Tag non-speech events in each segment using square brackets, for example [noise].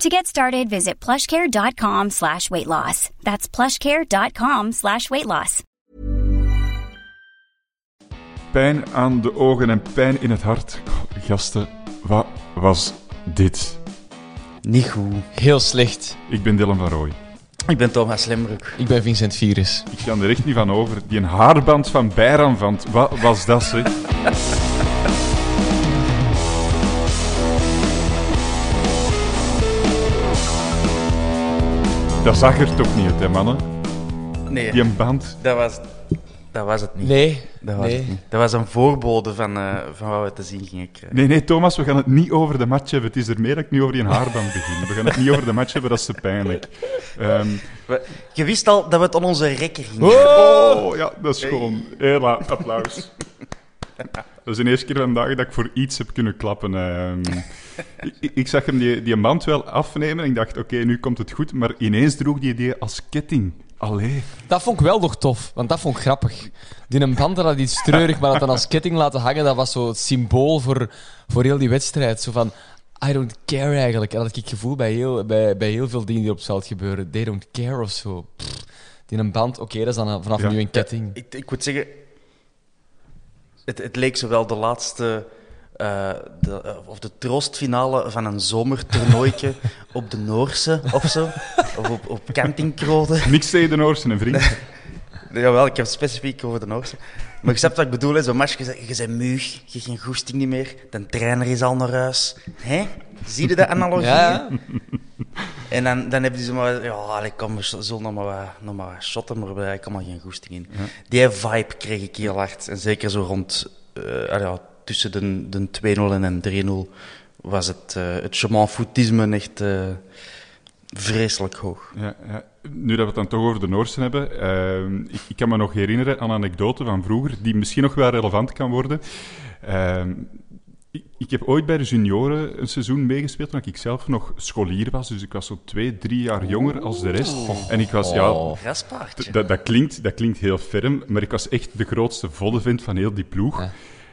To get started, visit plushcare.com slash weight loss. That's plushcare.com slash weight loss. Pijn aan de ogen en pijn in het hart. Gasten, wat was dit? Niet goed. Heel slecht. Ik ben Dylan van Rooij. Ik ben Thomas Lembroek. Ik ben Vincent Virus. Ik ga er echt niet van over. Die een haarband van Bijran van. Wat was dat, zeg? Dat zag er toch niet uit, hè, mannen? Nee, Die een band. dat, was, dat was het niet. Nee, Dat was, nee. het niet. dat was een voorbode van, eh, van wat we te zien gingen krijgen. Nee, nee, Thomas, we gaan het niet over de match hebben. Het is er meer dat ik nu over die haarband begin. We gaan het niet over de match hebben, dat is te pijnlijk. Ehm, We- je wist al dat we het aan onze rekker gingen hebben. oh, ja, dat is gewoon... Hela, applaus. Dat is de eerste keer vandaag dat ik voor iets heb kunnen klappen. ehm. ik, ik zag hem die, die band wel afnemen en ik dacht, oké, nu komt het goed. Maar ineens droeg hij die als ketting. Allee. Dat vond ik wel nog tof, want dat vond ik grappig. Die een band had iets treurig, maar dat dan als ketting laten hangen, dat was zo het symbool voor, voor heel die wedstrijd. Zo van, I don't care eigenlijk. En dat had ik het gevoel bij heel, bij, bij heel veel dingen die op het veld gebeuren. They don't care of zo. Pff, die een band, oké, dat is dan vanaf Ja. nu een ketting. Ik, ik moet zeggen, het, het leek zowel de laatste, eh, de, eh, of de troostfinale van een zomertoernooitje [laughs] op de Noorse of zo, of op, op. Niks tegen de Noorsen, een vriend. [laughs] Jawel, ik heb het specifiek over de Noorse. Maar je snapt wat ik bedoel, zo'n match, je, bent- je bent muug, je hebt geen goesting niet meer, de trainer is al naar huis. Hè? Zie je de analogie? Ja, [laughs] En dan, dan hebben ze maar, ja, allee, kom, zullen nog maar, wat- nog maar wat shotten, maar daar heb ik allemaal geen goesting in. Die vibe kreeg ik heel hard. En zeker zo rond, eh, ah ja, tussen de, de 2-0 en een 3-0 was het, eh het foutisme echt eh, vreselijk hoog. Ja, ja. Nu dat we het dan toch over de Noorsen hebben, ehm, ik, ik kan me nog herinneren aan een anekdote van vroeger, die misschien nog wel relevant kan worden. Ehm, ik, heb ooit bij de junioren een seizoen meegespeeld toen ik zelf nog scholier was, dus ik was zo twee, drie jaar jonger als de rest. En ik was, ja, d- dat, dat, klinkt, dat klinkt heel ferm, maar ik was echt de grootste vollevent van heel die ploeg. Ja.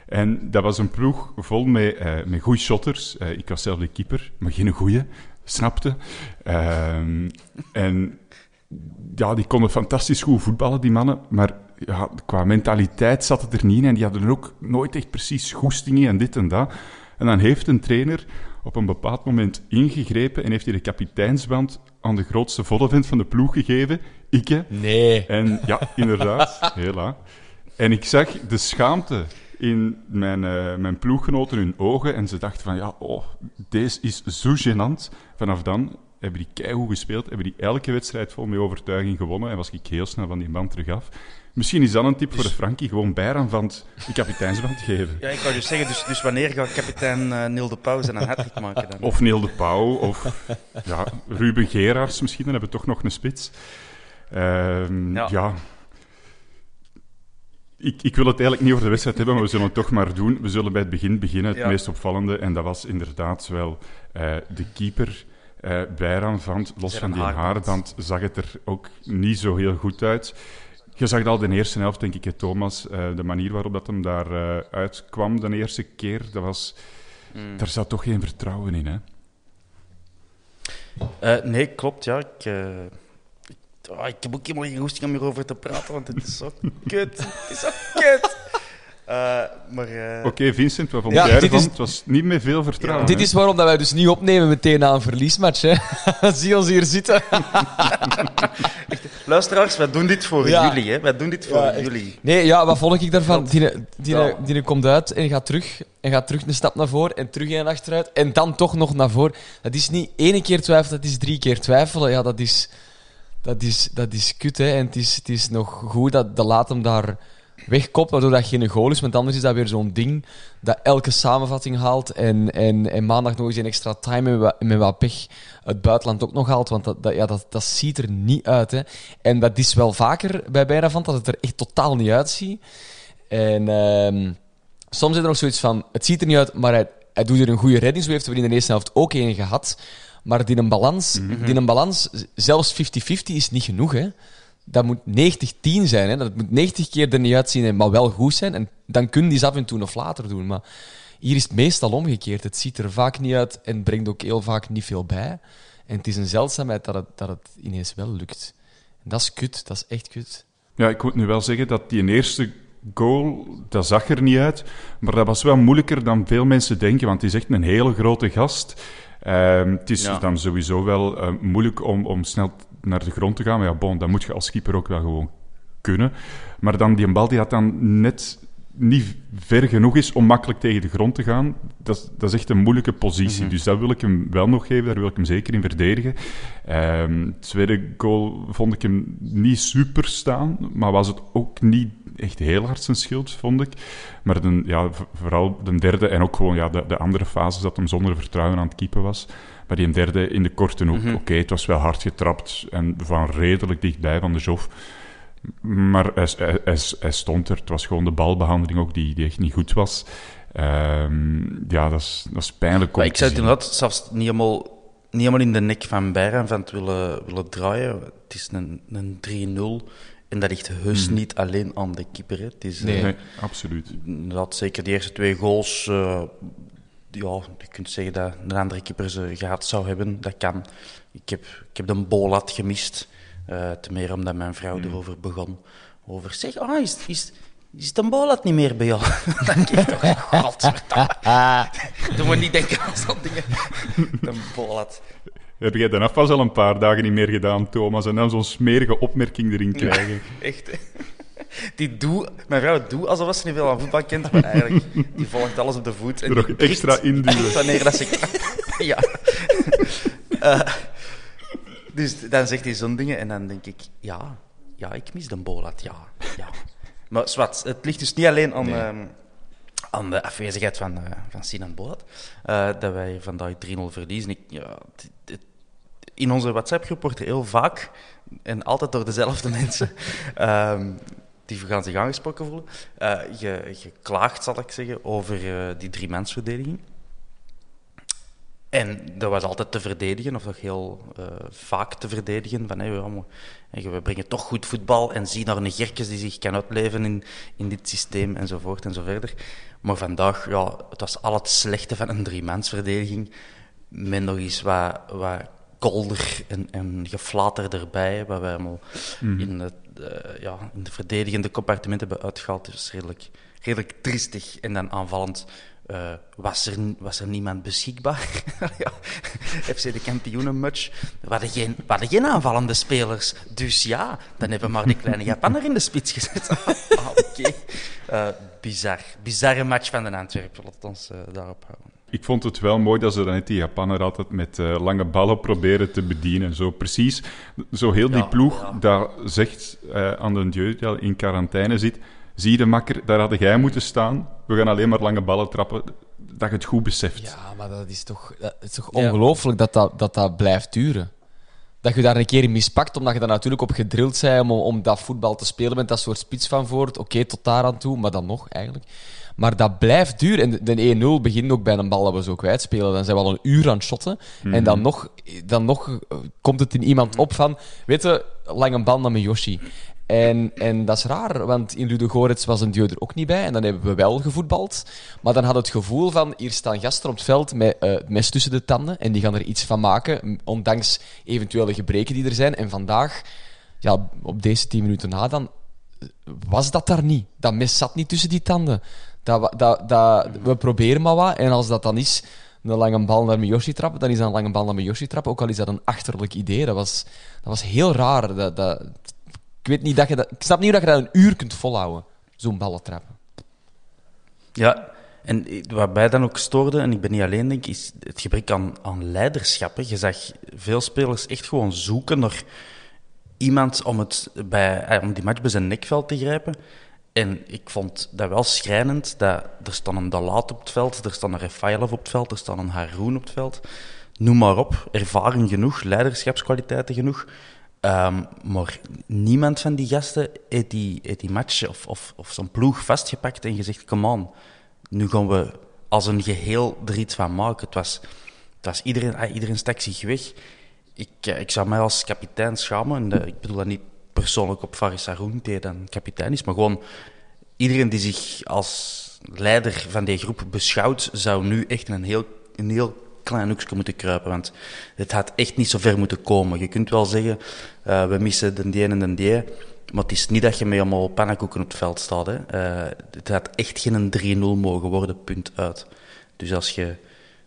En dat was een ploeg vol met, eh met goede shotters. Eh, ik was zelf de keeper, maar geen goeie, snapte. Ehm, en ja, die konden fantastisch goed voetballen, die mannen. Maar ja, qua mentaliteit zat het er niet in. En die hadden ook nooit echt precies goestingen en dit en dat. En dan heeft een trainer op een bepaald moment ingegrepen en heeft hij de kapiteinsband aan de grootste vollevent van de ploeg gegeven. Ikke. Nee. En ja, inderdaad, [laughs] hela. En ik zag de schaamte in mijn, eh, mijn ploeggenoten hun ogen en ze dachten van, ja, oh, deze is zo gênant. Vanaf dan hebben die keigoed gespeeld, hebben die elke wedstrijd vol met overtuiging gewonnen en was ik heel snel van die band terug af. Misschien is dat een tip voor de Frankie, gewoon bijran van die kapiteinsband geven. Ja, ik wou dus zeggen, dus, dus wanneer gaat kapitein eh Neil de Pauw zijn een hat maken dan? Of Neil de Pauw, of ja, Ruben Gerards misschien, dan hebben we toch nog een spits. Ehm, Ja. ja. Ik, ik wil het eigenlijk niet over de wedstrijd hebben, maar we zullen het toch maar doen. We zullen bij het begin beginnen, het Ja. meest opvallende. En dat was inderdaad wel eh, de keeper. eh Bijran van, los van die haarband, zag het er ook niet zo heel goed uit. Je zag het al de eerste helft, denk ik, hè, Thomas. eh, de manier waarop dat hem daar eh, uitkwam de eerste keer, dat was, daar zat toch geen vertrouwen in. Hè? Eh, nee, klopt, ja. Ik, ik, oh, ik heb ook helemaal geen goesting om hierover te praten, want het is zo kut. Het is zo kut. Eh, maar... eh, Oké, Vincent, wat vond Ja, jij ervan? is- Het was niet met veel vertrouwen. Dit hè? is waarom dat wij dus niet opnemen meteen na een verliesmatch. Hè. [laughs] Zie ons hier zitten. [laughs] Luisteraars, wij doen dit voor Ja. jullie, hè. Wij doen dit voor Ja, jullie. Nee, ja, wat vond ik daarvan? Die, die, Ja. die, komt uit en gaat terug. En gaat terug een stap naar voren en terug een achteruit. En dan toch nog naar voren. Dat is niet ene keer twijfelen, dat is drie keer twijfelen. Ja, dat is, dat is, dat is kut, hè. En het is, het is nog goed dat de laat hem daar wegkopt, waardoor dat geen goal is. Want anders is dat weer zo'n ding dat elke samenvatting haalt. En, en, en maandag nog eens een extra time met, met wat pech het buitenland ook nog haalt. Want dat, dat, ja, dat, dat ziet er niet uit, hè. En dat is wel vaker bij bijna van dat het er echt totaal niet uitziet. En ehm, soms is er nog zoiets van, het ziet er niet uit, maar hij, hij doet er een goede redding. Zo heeft er in de eerste helft ook één gehad. Maar die een balans, die een balans zelfs 50-50 is niet genoeg. Hè. Dat moet 90-10 zijn. Hè. Dat moet 90 keer er niet uitzien, maar wel goed zijn. En dan kun je die af en toe nog later doen. Maar hier is het meestal omgekeerd. Het ziet er vaak niet uit en brengt ook heel vaak niet veel bij. En het is een zeldzaamheid dat het, dat het ineens wel lukt. En dat is kut. Dat is echt kut. Ja, ik moet nu wel zeggen dat die eerste goal, dat zag er niet uit. Maar dat was wel moeilijker dan veel mensen denken, want het is echt een hele grote gast. Ehm, het is Ja. dan sowieso wel eh, moeilijk om, om snel naar de grond te gaan. Maar ja, bon, dat moet je als keeper ook wel gewoon kunnen. Maar dan die bal die had dan net niet ver genoeg is om makkelijk tegen de grond te gaan. Dat, is- dat is echt een moeilijke positie. Dus dat wil ik hem wel nog geven, daar wil ik hem zeker in verdedigen. Ehm tweede goal vond ik hem niet super staan, maar was het ook niet echt heel hard zijn schuld, vond ik. Maar de, ja, vooral de derde en ook gewoon ja, de, de andere fases dat hem zonder vertrouwen aan het keepen was. Maar die derde in de korte ook, oké, het was wel hard getrapt en van redelijk dichtbij van de Jof. Maar hij, hij, hij, hij stond er. Het was gewoon de balbehandeling ook die, die echt niet goed was. Ehm, ja, dat is, dat is pijnlijk ik zou het inderdaad zelfs niet helemaal, niet helemaal in de nek van het willen, willen draaien. Het is een, een 3-0 en dat ligt heus niet alleen aan de keeper. Hè. Het is, eh, Nee. Nee, absoluut. inderdaad zeker de eerste twee goals. eh, ja, je kunt zeggen dat een andere keeper ze gehad zou hebben. Dat kan. Ik heb, ik heb de bolat gemist. eh te meer omdat mijn vrouw erover begon. Over zeg, ah, is, is, is het een bolat niet meer bij jou? Dan denk ik toch, godverdomme. Doe me niet denken aan zo'n dingen. Een bolat. Heb jij dan afwas al een paar dagen niet meer gedaan, Thomas? En dan zo'n smerige opmerking erin krijgen. Echt, hè. Die doe, mijn vrouw doet alsof ze niet veel aan voetbal kent, maar eigenlijk, die volgt alles op de voet. En Er nog extra induwen. Wanneer dat ze. [laughs] Ja. Eh, dus dan zegt hij zo'n dingen en dan denk ik, ja, ja, ik mis de bolat, ja. ja. Maar zwart, het ligt dus niet alleen aan, ehm, aan de afwezigheid van, eh, van Sinan Bolat, eh, dat wij vandaag 3-0 verliezen. Ik, ja, in onze WhatsApp-groep wordt er heel vaak, en altijd door dezelfde [laughs] mensen, ehm, die gaan zich aangesproken voelen, eh, ge- geklaagd, zal ik zeggen, over eh, die driemansverdediging. En dat was altijd te verdedigen, of toch heel eh, vaak te verdedigen. Van, hey, we, we brengen toch goed voetbal en zie naar een Gerkes die zich kan uitleven in, in dit systeem enzovoort en zo verder. Maar vandaag, ja, het was al het slechte van een driemansverdediging. Met nog eens wat, wat kolder en, en geflater erbij, wat wij allemaal in, het, ja, in de verdedigende compartimenten hebben uitgehaald. Dus redelijk, redelijk triestig. En dan aanvallend eh, was, er, was er niemand beschikbaar. [laughs] ja. FC de kampioenenmatch. We hadden, geen, we geen aanvallende spelers. Dus ja, dan hebben we maar die kleine Japanner in de spits gezet. [laughs] ah, Oké. Eh, bizar. Bizarre match van de Antwerpen. Laat ons eh, daarop houden. Ik vond het wel mooi dat ze dan net die Japaner altijd met eh, lange ballen proberen te bedienen. Zo precies, zo heel die Ja, ploeg ja. dat zegt eh, aan de Dieu die al in quarantaine zit, zie je de makker, daar had jij moeten staan. We gaan alleen maar lange ballen trappen. Dat je het goed beseft. Ja, maar dat is toch, dat is toch ongelooflijk dat dat, dat dat blijft duren. Dat je daar een keer in mispakt, omdat je daar natuurlijk op gedrild bent om, om dat voetbal te spelen met dat soort spits van voort. Oké, tot daar aan toe, maar dan nog eigenlijk. Maar dat blijft duren. En de, de 1-0 begint ook bij een bal dat we zo kwijtspelen. Dan zijn we al een uur aan het shotten. En dan nog, dan nog eh, komt het in iemand op van... Weet je, lange bal naar Yoshi. En, en dat is raar, want in Ludogorets was een duo er ook niet bij. En dan hebben we wel gevoetbald. Maar dan had het gevoel van, hier staan gasten op het veld met eh, het mes tussen de tanden. En die gaan er iets van maken, ondanks eventuele gebreken die er zijn. En vandaag, ja, op deze tien minuten na dan, was dat daar niet. Dat mes zat niet tussen die tanden. Dat, we proberen maar wat. En als dat dan is een lange bal naar Miyoshi trappen, dan is dat een lange bal naar Miyoshi trappen. Ook al is dat een achterlijk idee. Dat was, dat was heel raar. Dat, dat, ik, weet niet dat je dat, ik snap niet hoe dat je dat een uur kunt volhouden. Zo'n ballen trappen. Ja, en wat mij dan ook stoorde, en ik ben niet alleen, denk is het gebrek aan, aan leiderschap. Je zag veel spelers echt gewoon zoeken naar iemand om, het bij, eh, om die match bij zijn nekveld te grijpen. En ik vond dat wel schrijnend. Dat, er staan een Dalat op het veld, er staan een Rafaelov op het veld, er staan een Haroun op het veld. Noem maar op. Ervaring genoeg, leiderschapskwaliteiten genoeg. Ehm, maar niemand van die gasten heeft die, die match of, of, of zo'n ploeg vastgepakt en gezegd: Come on, nu gaan we als een geheel er iets van maken. Het was, het was iedereen, ah, iedereen zich weg. Ik, eh, ik zou mij als kapitein schamen. En eh, ik bedoel dat niet persoonlijk op Faris Haroun, die dan kapitein is, maar gewoon iedereen die zich als leider van die groep beschouwt, zou nu echt een heel, een heel klein hoekje moeten kruipen. Want het had echt niet zo ver moeten komen. Je kunt wel zeggen, eh, we missen de die en de die. Maar het is niet dat je met allemaal pannenkoeken op het veld staat. Hè. Eh, het had echt geen 3-0 mogen worden, punt uit. Dus als je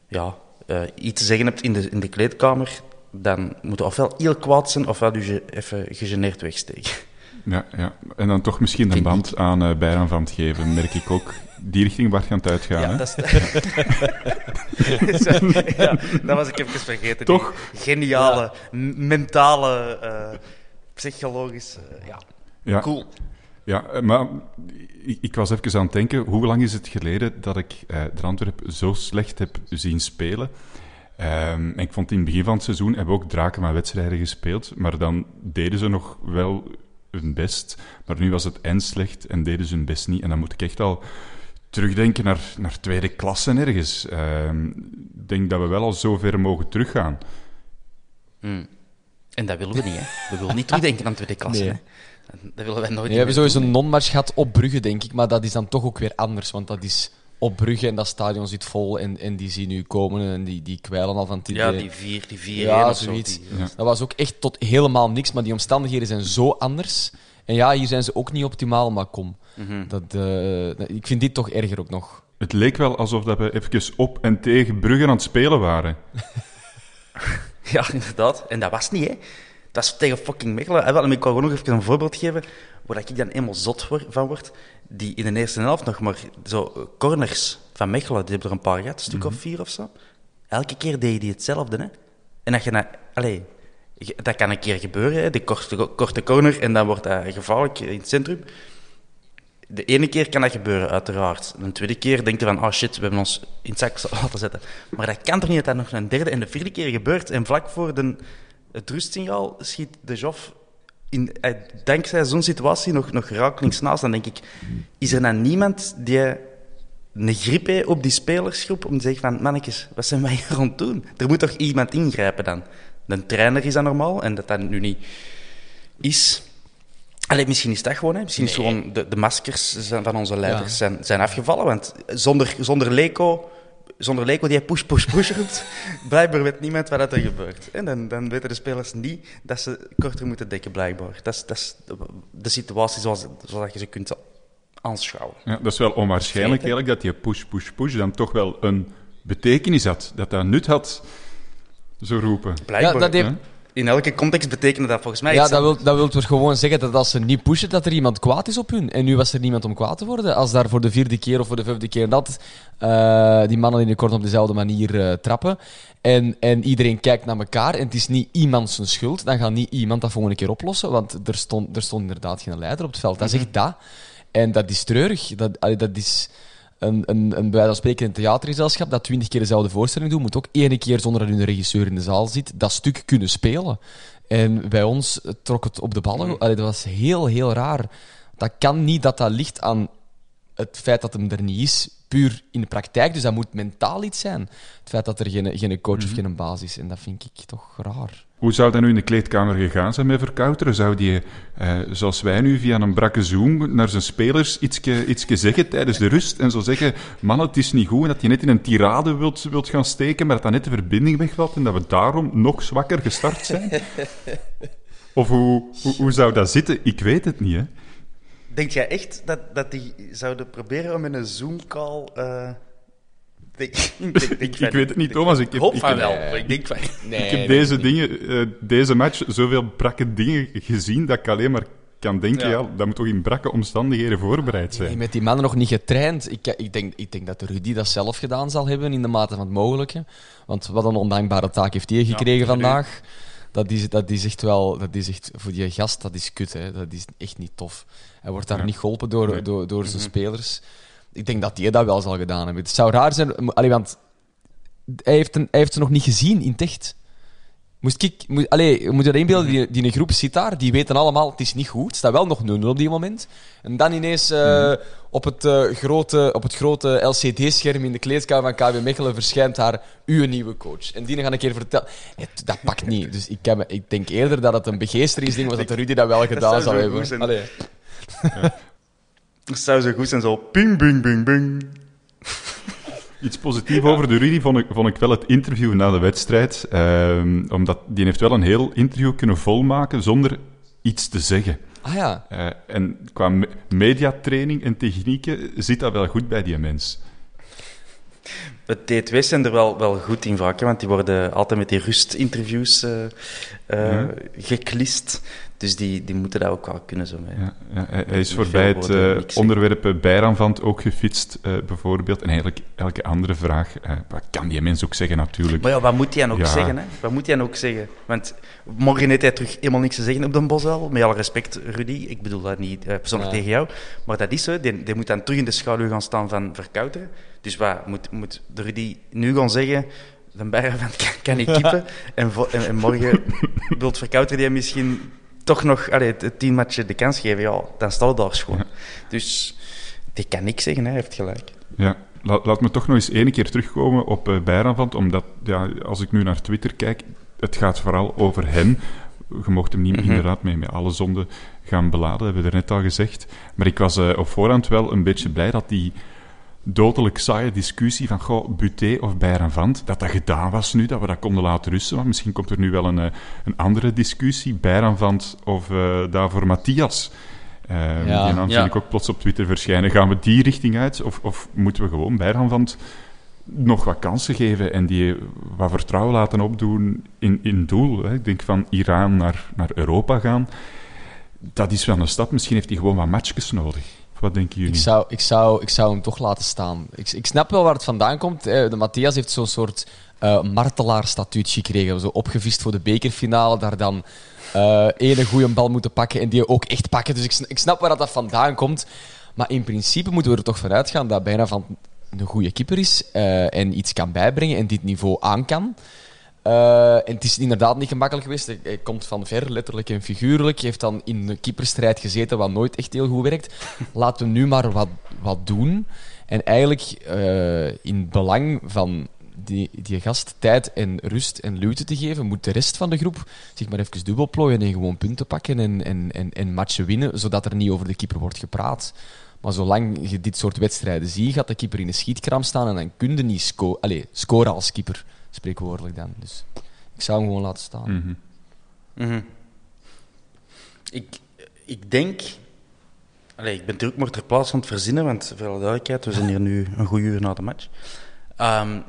ja, eh, iets te zeggen hebt in de, in de kleedkamer, dan moet je ofwel heel kwaad zijn, ofwel je even gegeneerd wegsteken. Ja, ja. En dan toch misschien een band aan Bijran van het geven, merk ik ook. Die richting Bart gaan het uitgaan. Ja, hè? dat, is... [laughs] ja, dat was ik even vergeten. Toch? Die geniale, mentale, eh, psychologische... eh, ja, Ja. cool. Ja, maar ik, ik was even aan het denken, hoe lang is het geleden dat ik eh de Antwerp zo slecht heb zien spelen? Ehm, en ik vond in het begin van het seizoen hebben we ook draken van wedstrijden gespeeld, maar dan deden ze nog wel hun best. Maar nu was het en slecht en deden ze hun best niet. En dan moet ik echt al terugdenken naar, naar tweede klasse ergens. Ehm, Ik denk dat we wel al zo ver mogen teruggaan. En dat willen we niet, hè. We willen niet terugdenken aan tweede klasse, Nee. hè. Dat willen wij nooit We hebben sowieso een non-match gehad op Brugge, denk ik. Maar dat is dan toch ook weer anders. Want dat is op Brugge en dat stadion zit vol. En, en die zien nu komen en die, die kwijlen al van het Ja, die vier, die vier Ja, zo, zoiets. Dat was ook echt tot helemaal niks, maar die omstandigheden zijn zo anders. En ja, hier zijn ze ook niet optimaal, maar kom. Mhm. dat, eh, ik vind dit toch erger ook nog. Het leek wel alsof dat we even op en tegen Brugge aan het spelen waren. [laughs] Ja, inderdaad. En dat was niet, hè. Dat is tegen fucking Mechelen. En Ik wil gewoon nog even een voorbeeld geven waar ik dan helemaal zot van word. Die in de eerste helft nog maar zo eh, corners van Mechelen, die hebben er een paar gehad, een stuk of vier of zo. Elke keer deed die hetzelfde, hè. En dat je. Allee, je- dat kan een keer gebeuren, hè. Die korte, korte corner en dan wordt dat gevaarlijk in het centrum. De ene keer kan dat gebeuren, uiteraard. De tweede keer denkt je van, oh shit, we hebben ons in het zak [laughs] laten zetten. Maar dat kan toch niet dat dat nog een derde en de vierde keer gebeurt. En vlak voor de, het rustsignaal schiet de Joff in, eh, dankzij zo'n situatie nog, nog rakelings naast. Dan denk ik, is er dan niemand die een grip heeft op die spelersgroep om te zeggen van, mannetjes, wat zijn wij hier aan het doen? Er moet toch iemand ingrijpen dan? De trainer is dat normaal en dat dat nu niet is... Allee, misschien is dat gewoon, hè. Misschien is gewoon de, de maskers van onze leiders Ja. zijn, zijn afgevallen. Want zonder, zonder Leco, zonder Leco die push, push, push roept, [laughs] blijkbaar weet niemand wat er gebeurt. En dan, dan weten de spelers niet dat ze korter moeten dekken, blijkbaar. Dat is, dat is de, de situatie zoals, zoals je ze kunt aanschouwen. Ja, dat is wel onwaarschijnlijk eigenlijk dat die push, push, push dan toch wel een betekenis had. Dat dat nut had, zo roepen. Blijkbaar. Ja, dat heeft-? In elke context betekende dat volgens mij Ja, dat wil, dat wil gewoon zeggen dat als ze niet pushen, dat er iemand kwaad is op hun. En nu was er niemand om kwaad te worden. Als daar voor de vierde keer of voor de vijfde keer dat eh, die mannen in de kort op dezelfde manier eh, trappen. En, en iedereen kijkt naar elkaar en het is niet iemand zijn schuld, dan gaat niet iemand dat volgende keer oplossen. Want er stond, er stond inderdaad geen leider op het veld. Dat is echt dat. En dat is treurig. Dat, dat is een, een, een bij wijze van spreken een theatergezelschap dat twintig keer dezelfde voorstelling doet, moet ook ene keer zonder dat hun regisseur in de zaal zit, dat stuk kunnen spelen. En bij ons trok het op de ballen. Allee, dat was heel, heel raar. Dat kan niet dat dat ligt aan het feit dat hem er niet is, puur in de praktijk. Dus dat moet mentaal iets zijn. Het feit dat er geen, geen coach of geen basis is. En dat vind ik toch raar. Hoe zou dat nu in de kleedkamer gegaan zijn met Verkouteren? Zou die, eh, zoals wij nu, via een brakke zoom naar zijn spelers ietske zeggen tijdens de rust en zo zeggen, man, het is niet goed en dat je net in een tirade wilt, wilt gaan steken, maar dat dan net de verbinding wegvalt en dat we daarom nog zwakker gestart zijn? [laughs] of hoe, hoe, hoe zou dat zitten? Ik weet het niet, hè. Denk jij echt dat, dat die zouden proberen om in een Zoom-call... eh, ik denk- [laughs] denk van- Ik weet het niet, Thomas. Ik heb, hoop ik van wel. maar Ik denk van... [laughs] Nee, Ik heb nee, deze nee. dingen, eh, deze match, zoveel brakke dingen gezien dat ik alleen maar kan denken, ja. Ja. dat moet toch in brakke omstandigheden voorbereid Nee, zijn. met die mannen nog niet getraind. Ik, ik, denk, ik denk dat Rudy dat zelf gedaan zal hebben in de mate van het mogelijke. Want wat een ondankbare taak heeft hij gekregen vandaag. Dat is, dat is echt wel, dat is echt, voor die gast, dat is kut. Hè. Dat is echt niet tof. Hij wordt daar Ja. niet geholpen door, Nee. door, door zijn spelers. Ik denk dat hij dat wel zal gedaan hebben. Het zou raar zijn, allee, want hij heeft, een, hij heeft ze nog niet gezien in het echt. Moest ik, moet, allee, je moet je inbeelden, die, die in een groep zit daar, die weten allemaal, het is niet goed. Het staat wel nog 0-0 op die moment. En dan ineens eh, op, het, eh, grote, op het grote LCD-scherm in de kleedkamer van KB Mechelen verschijnt daar uw nieuwe coach. En die ga ik een keer vertellen. Het- dat pakt niet. Dus ik, heb, ik denk eerder dat het een begeesteringsding was, dat Rudy dat wel [laughs] gedaan zou zou zo hebben. zijn. Het zou zo goed zijn, zo ping, bing, bing, bing. Iets positiefs over de Rudy vond ik, vond ik wel het interview na de wedstrijd. Ehm, omdat die heeft wel een heel interview kunnen volmaken zonder iets te zeggen. Ah ja. Eh, en qua me- mediatraining en technieken zit dat wel goed bij die mens. De T2's zijn er wel, wel goed in vaak, hè, want die worden altijd met die rustinterviews Ja. geklist. Dus die, die moeten dat ook wel kunnen. Zo, mee. Ja, ja, hij, hij is voorbij het woorden eh, onderwerp bijraanvand ook gefietst, eh, bijvoorbeeld. En eigenlijk elke andere vraag. eh, wat kan die mens ook zeggen, natuurlijk. Maar ja, wat moet hij dan ook Ja. zeggen? Hè? Wat moet hij dan ook zeggen? Want morgen heeft hij terug helemaal niks te zeggen op Den Bosel. Met alle respect, Rudy. Ik bedoel dat niet eh, persoonlijk Ja. tegen jou. Maar dat is zo. Die, die moet dan terug in de schaduw gaan staan van Verkouteren. Dus wat moet, moet de Rudy nu gaan zeggen? Van Bijravan [laughs] kan, kan ik kippen. [laughs] en, vo- en, en morgen wilt Verkouteren die misschien toch nog allee, het, het tien matchen de kans geven. Ja, dan staat daar schoon. Dus die kan niks zeggen, hij heeft gelijk. Ja, laat, laat me toch nog eens één keer terugkomen op uh, Bijraanvand, omdat ja, als ik nu naar Twitter kijk, het gaat vooral over hem. Je mocht hem niet Mhm. inderdaad mee met alle zonden gaan beladen, hebben we er net al gezegd. Maar ik was eh, op voorhand wel een beetje blij dat die dodelijk saaie discussie van goh, Buté of Bijraanvand, dat dat gedaan was nu, dat we dat konden laten rusten. Want misschien komt er nu wel een, eh, een andere discussie, Bijraanvand of eh daarvoor Matthias. Uh, Ja. die naam Ja. zie ik ook plots op Twitter verschijnen. Gaan we die richting uit? Of, of moeten we gewoon Bijraanvand nog wat kansen geven en die wat vertrouwen laten opdoen in, in doel? Hè? Ik denk van Iran naar, naar Europa gaan. Dat is wel een stap. Misschien heeft hij gewoon wat matchjes nodig. Ik zou, ik, zou, ik zou hem toch laten staan. Ik, ik snap wel waar het vandaan komt. De Matthias heeft zo'n soort uh, martelaarstatuut gekregen. Zo opgevist voor de bekerfinale. Daar dan uh, ene goede bal moeten pakken en die ook echt pakken. Dus ik, ik snap waar dat, vandaan komt. Maar in principe moeten we er toch vanuit gaan dat bijna van een goede keeper is uh, en iets kan bijbrengen en dit niveau aan kan. Uh, en het is inderdaad niet gemakkelijk geweest. Hij, hij komt van ver, letterlijk en figuurlijk. Hij heeft dan in een keeperstrijd gezeten, wat nooit echt heel goed werkt. [laughs] Laten we nu maar wat, wat doen. En eigenlijk uh, in het belang van die, die gast tijd en rust en luwte te geven, moet de rest van de groep zich maar even dubbel plooien en gewoon punten pakken en, en, en, en matchen winnen, zodat er niet over de keeper wordt gepraat. Maar zolang je dit soort wedstrijden ziet, gaat de keeper in een schietkram staan en dan kun je niet sco Allee, scoren als keeper, spreekwoordelijk dan. Dus ik zou hem gewoon laten staan. Mhm. Mhm. Ik, ik denk... Allee, ik ben druk maar ter plaatse aan het verzinnen, want voor alle duidelijkheid, we zijn hier nu een goed uur na de match. Ehm,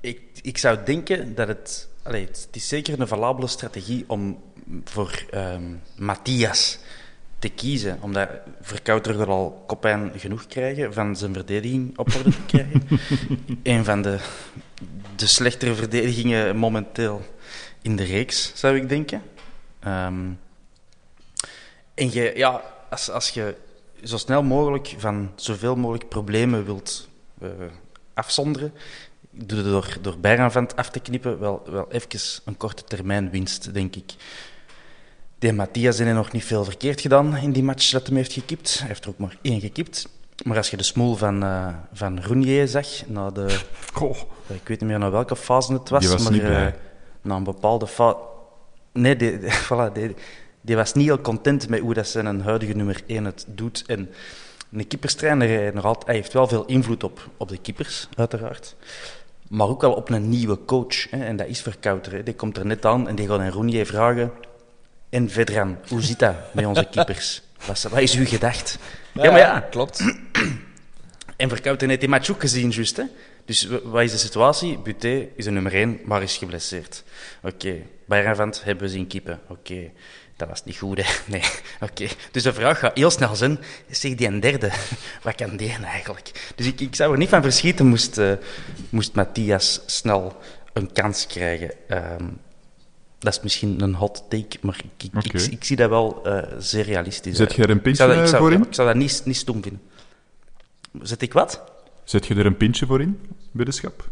ik, ik zou denken dat het... Allee, het is zeker een valabele strategie om voor ehm, Matthias te kiezen, omdat Verkouter er al kopijn genoeg krijgen van zijn verdediging op orde te krijgen. [laughs] een van de, de slechtere verdedigingen momenteel in de reeks, zou ik denken. Um, en je, ja, als, als je zo snel mogelijk van zoveel mogelijk problemen wilt uh, afzonderen, door, door bijraanvand af te knippen wel, wel even een korte termijn winst, denk ik. Die Matthias heeft nog niet veel verkeerd gedaan in die match dat hem heeft gekipt. Hij heeft er ook maar één gekipt. Maar als je de smoel van, uh, van Roenier zag, na de... [laughs] Ik weet niet meer naar welke fase het was, was maar. Uh, na een bepaalde fase... Nee, die, die- [laughs] voilà, die, die was niet heel content met hoe dat zijn huidige nummer 1 het doet. En een keeperstrainer eh, nog altijd, hij heeft wel veel invloed op, op de keepers, uiteraard. Maar ook wel op een nieuwe coach. Hè, en dat is Verkouter. Hè. Die komt er net aan en die gaat aan Roenier vragen... En Vedran, hoe zit dat met onze [laughs] keepers? Wat is, wat is uw gedacht? Ja, maar ja, klopt. [clears throat] en Verkouter heeft die match ook gezien, juist. Hè? Dus wat is de situatie? Buté is een nummer 1, maar is geblesseerd. Oké. Bij Ravant hebben we zien keepen. Oké. Dat was niet goed, hè? [laughs] Nee. Oké. Dus de vraag gaat heel snel zijn. Zeg die een derde. [laughs] Wat kan die eigenlijk? Dus ik, ik zou er niet van verschieten moest, eh, moest Matthias snel een kans krijgen. Ehm, dat is misschien een hot take, maar ik, ik, Oké. ik, ik zie dat wel eh, zeer realistisch. Zet je er een pintje zou voor in? Ik zou dat niet, niet stom vinden. Zet ik wat? Zet je er een pintje voor in, weddenschap?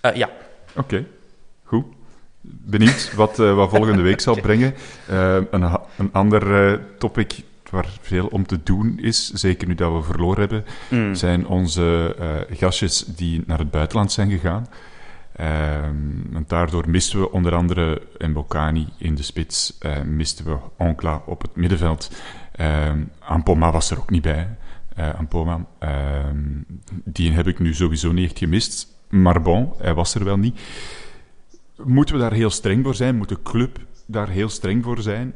Eh, ja. Oké, goed. Benieuwd wat, eh, wat volgende week zal [laughs] brengen. Een, een ander topic waar veel om te doen is, zeker nu dat we verloren hebben, Mm. zijn onze gastjes die naar het buitenland zijn gegaan. Ehm, want daardoor misten we onder andere Mbokani in de spits, eh, misten we Onkla op het middenveld. Ehm Ampoma was er ook niet bij. eh Ampoma. Ehm, die heb ik nu sowieso niet gemist. Maar bon, hij was er wel niet. Moeten we daar heel streng voor zijn? Moet de club daar heel streng voor zijn?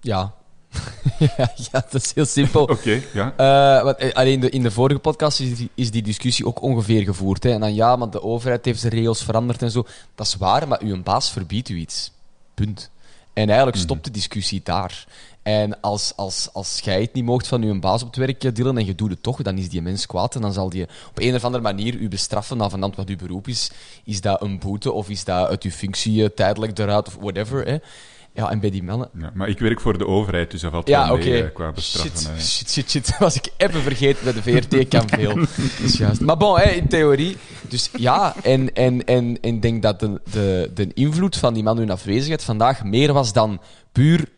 Ja. [laughs] ja, ja, dat is heel simpel. Oké, ja. Eh, want, eh, alleen de, in de vorige podcast is die, is die discussie ook ongeveer gevoerd. Hè. En dan ja, maar de overheid heeft zijn regels veranderd en zo. Dat is waar, maar uw baas verbiedt u iets. Punt. En eigenlijk stopt de discussie daar. En als, als, als jij het niet mocht van uw baas op het werk, eh, Dylan, en je doet het toch, dan is die mens kwaad. En dan zal die op een of andere manier u bestraffen, afhangend wat uw beroep is. Is dat een boete of is dat uit uw functie tijdelijk eruit of whatever. Hè. Ja, en bij die mannen, ja. Maar ik werk voor de overheid, dus dat valt ja, wel mee qua bestraffen. Shit, shit, shit, shit. [laughs] Was ik even vergeten bij de VRT, [laughs] kan veel. Dat is juist. Maar bon, hè, in theorie. Dus ja, en en, en, en ik denk dat de, de, de invloed van die man hun afwezigheid vandaag meer was dan puur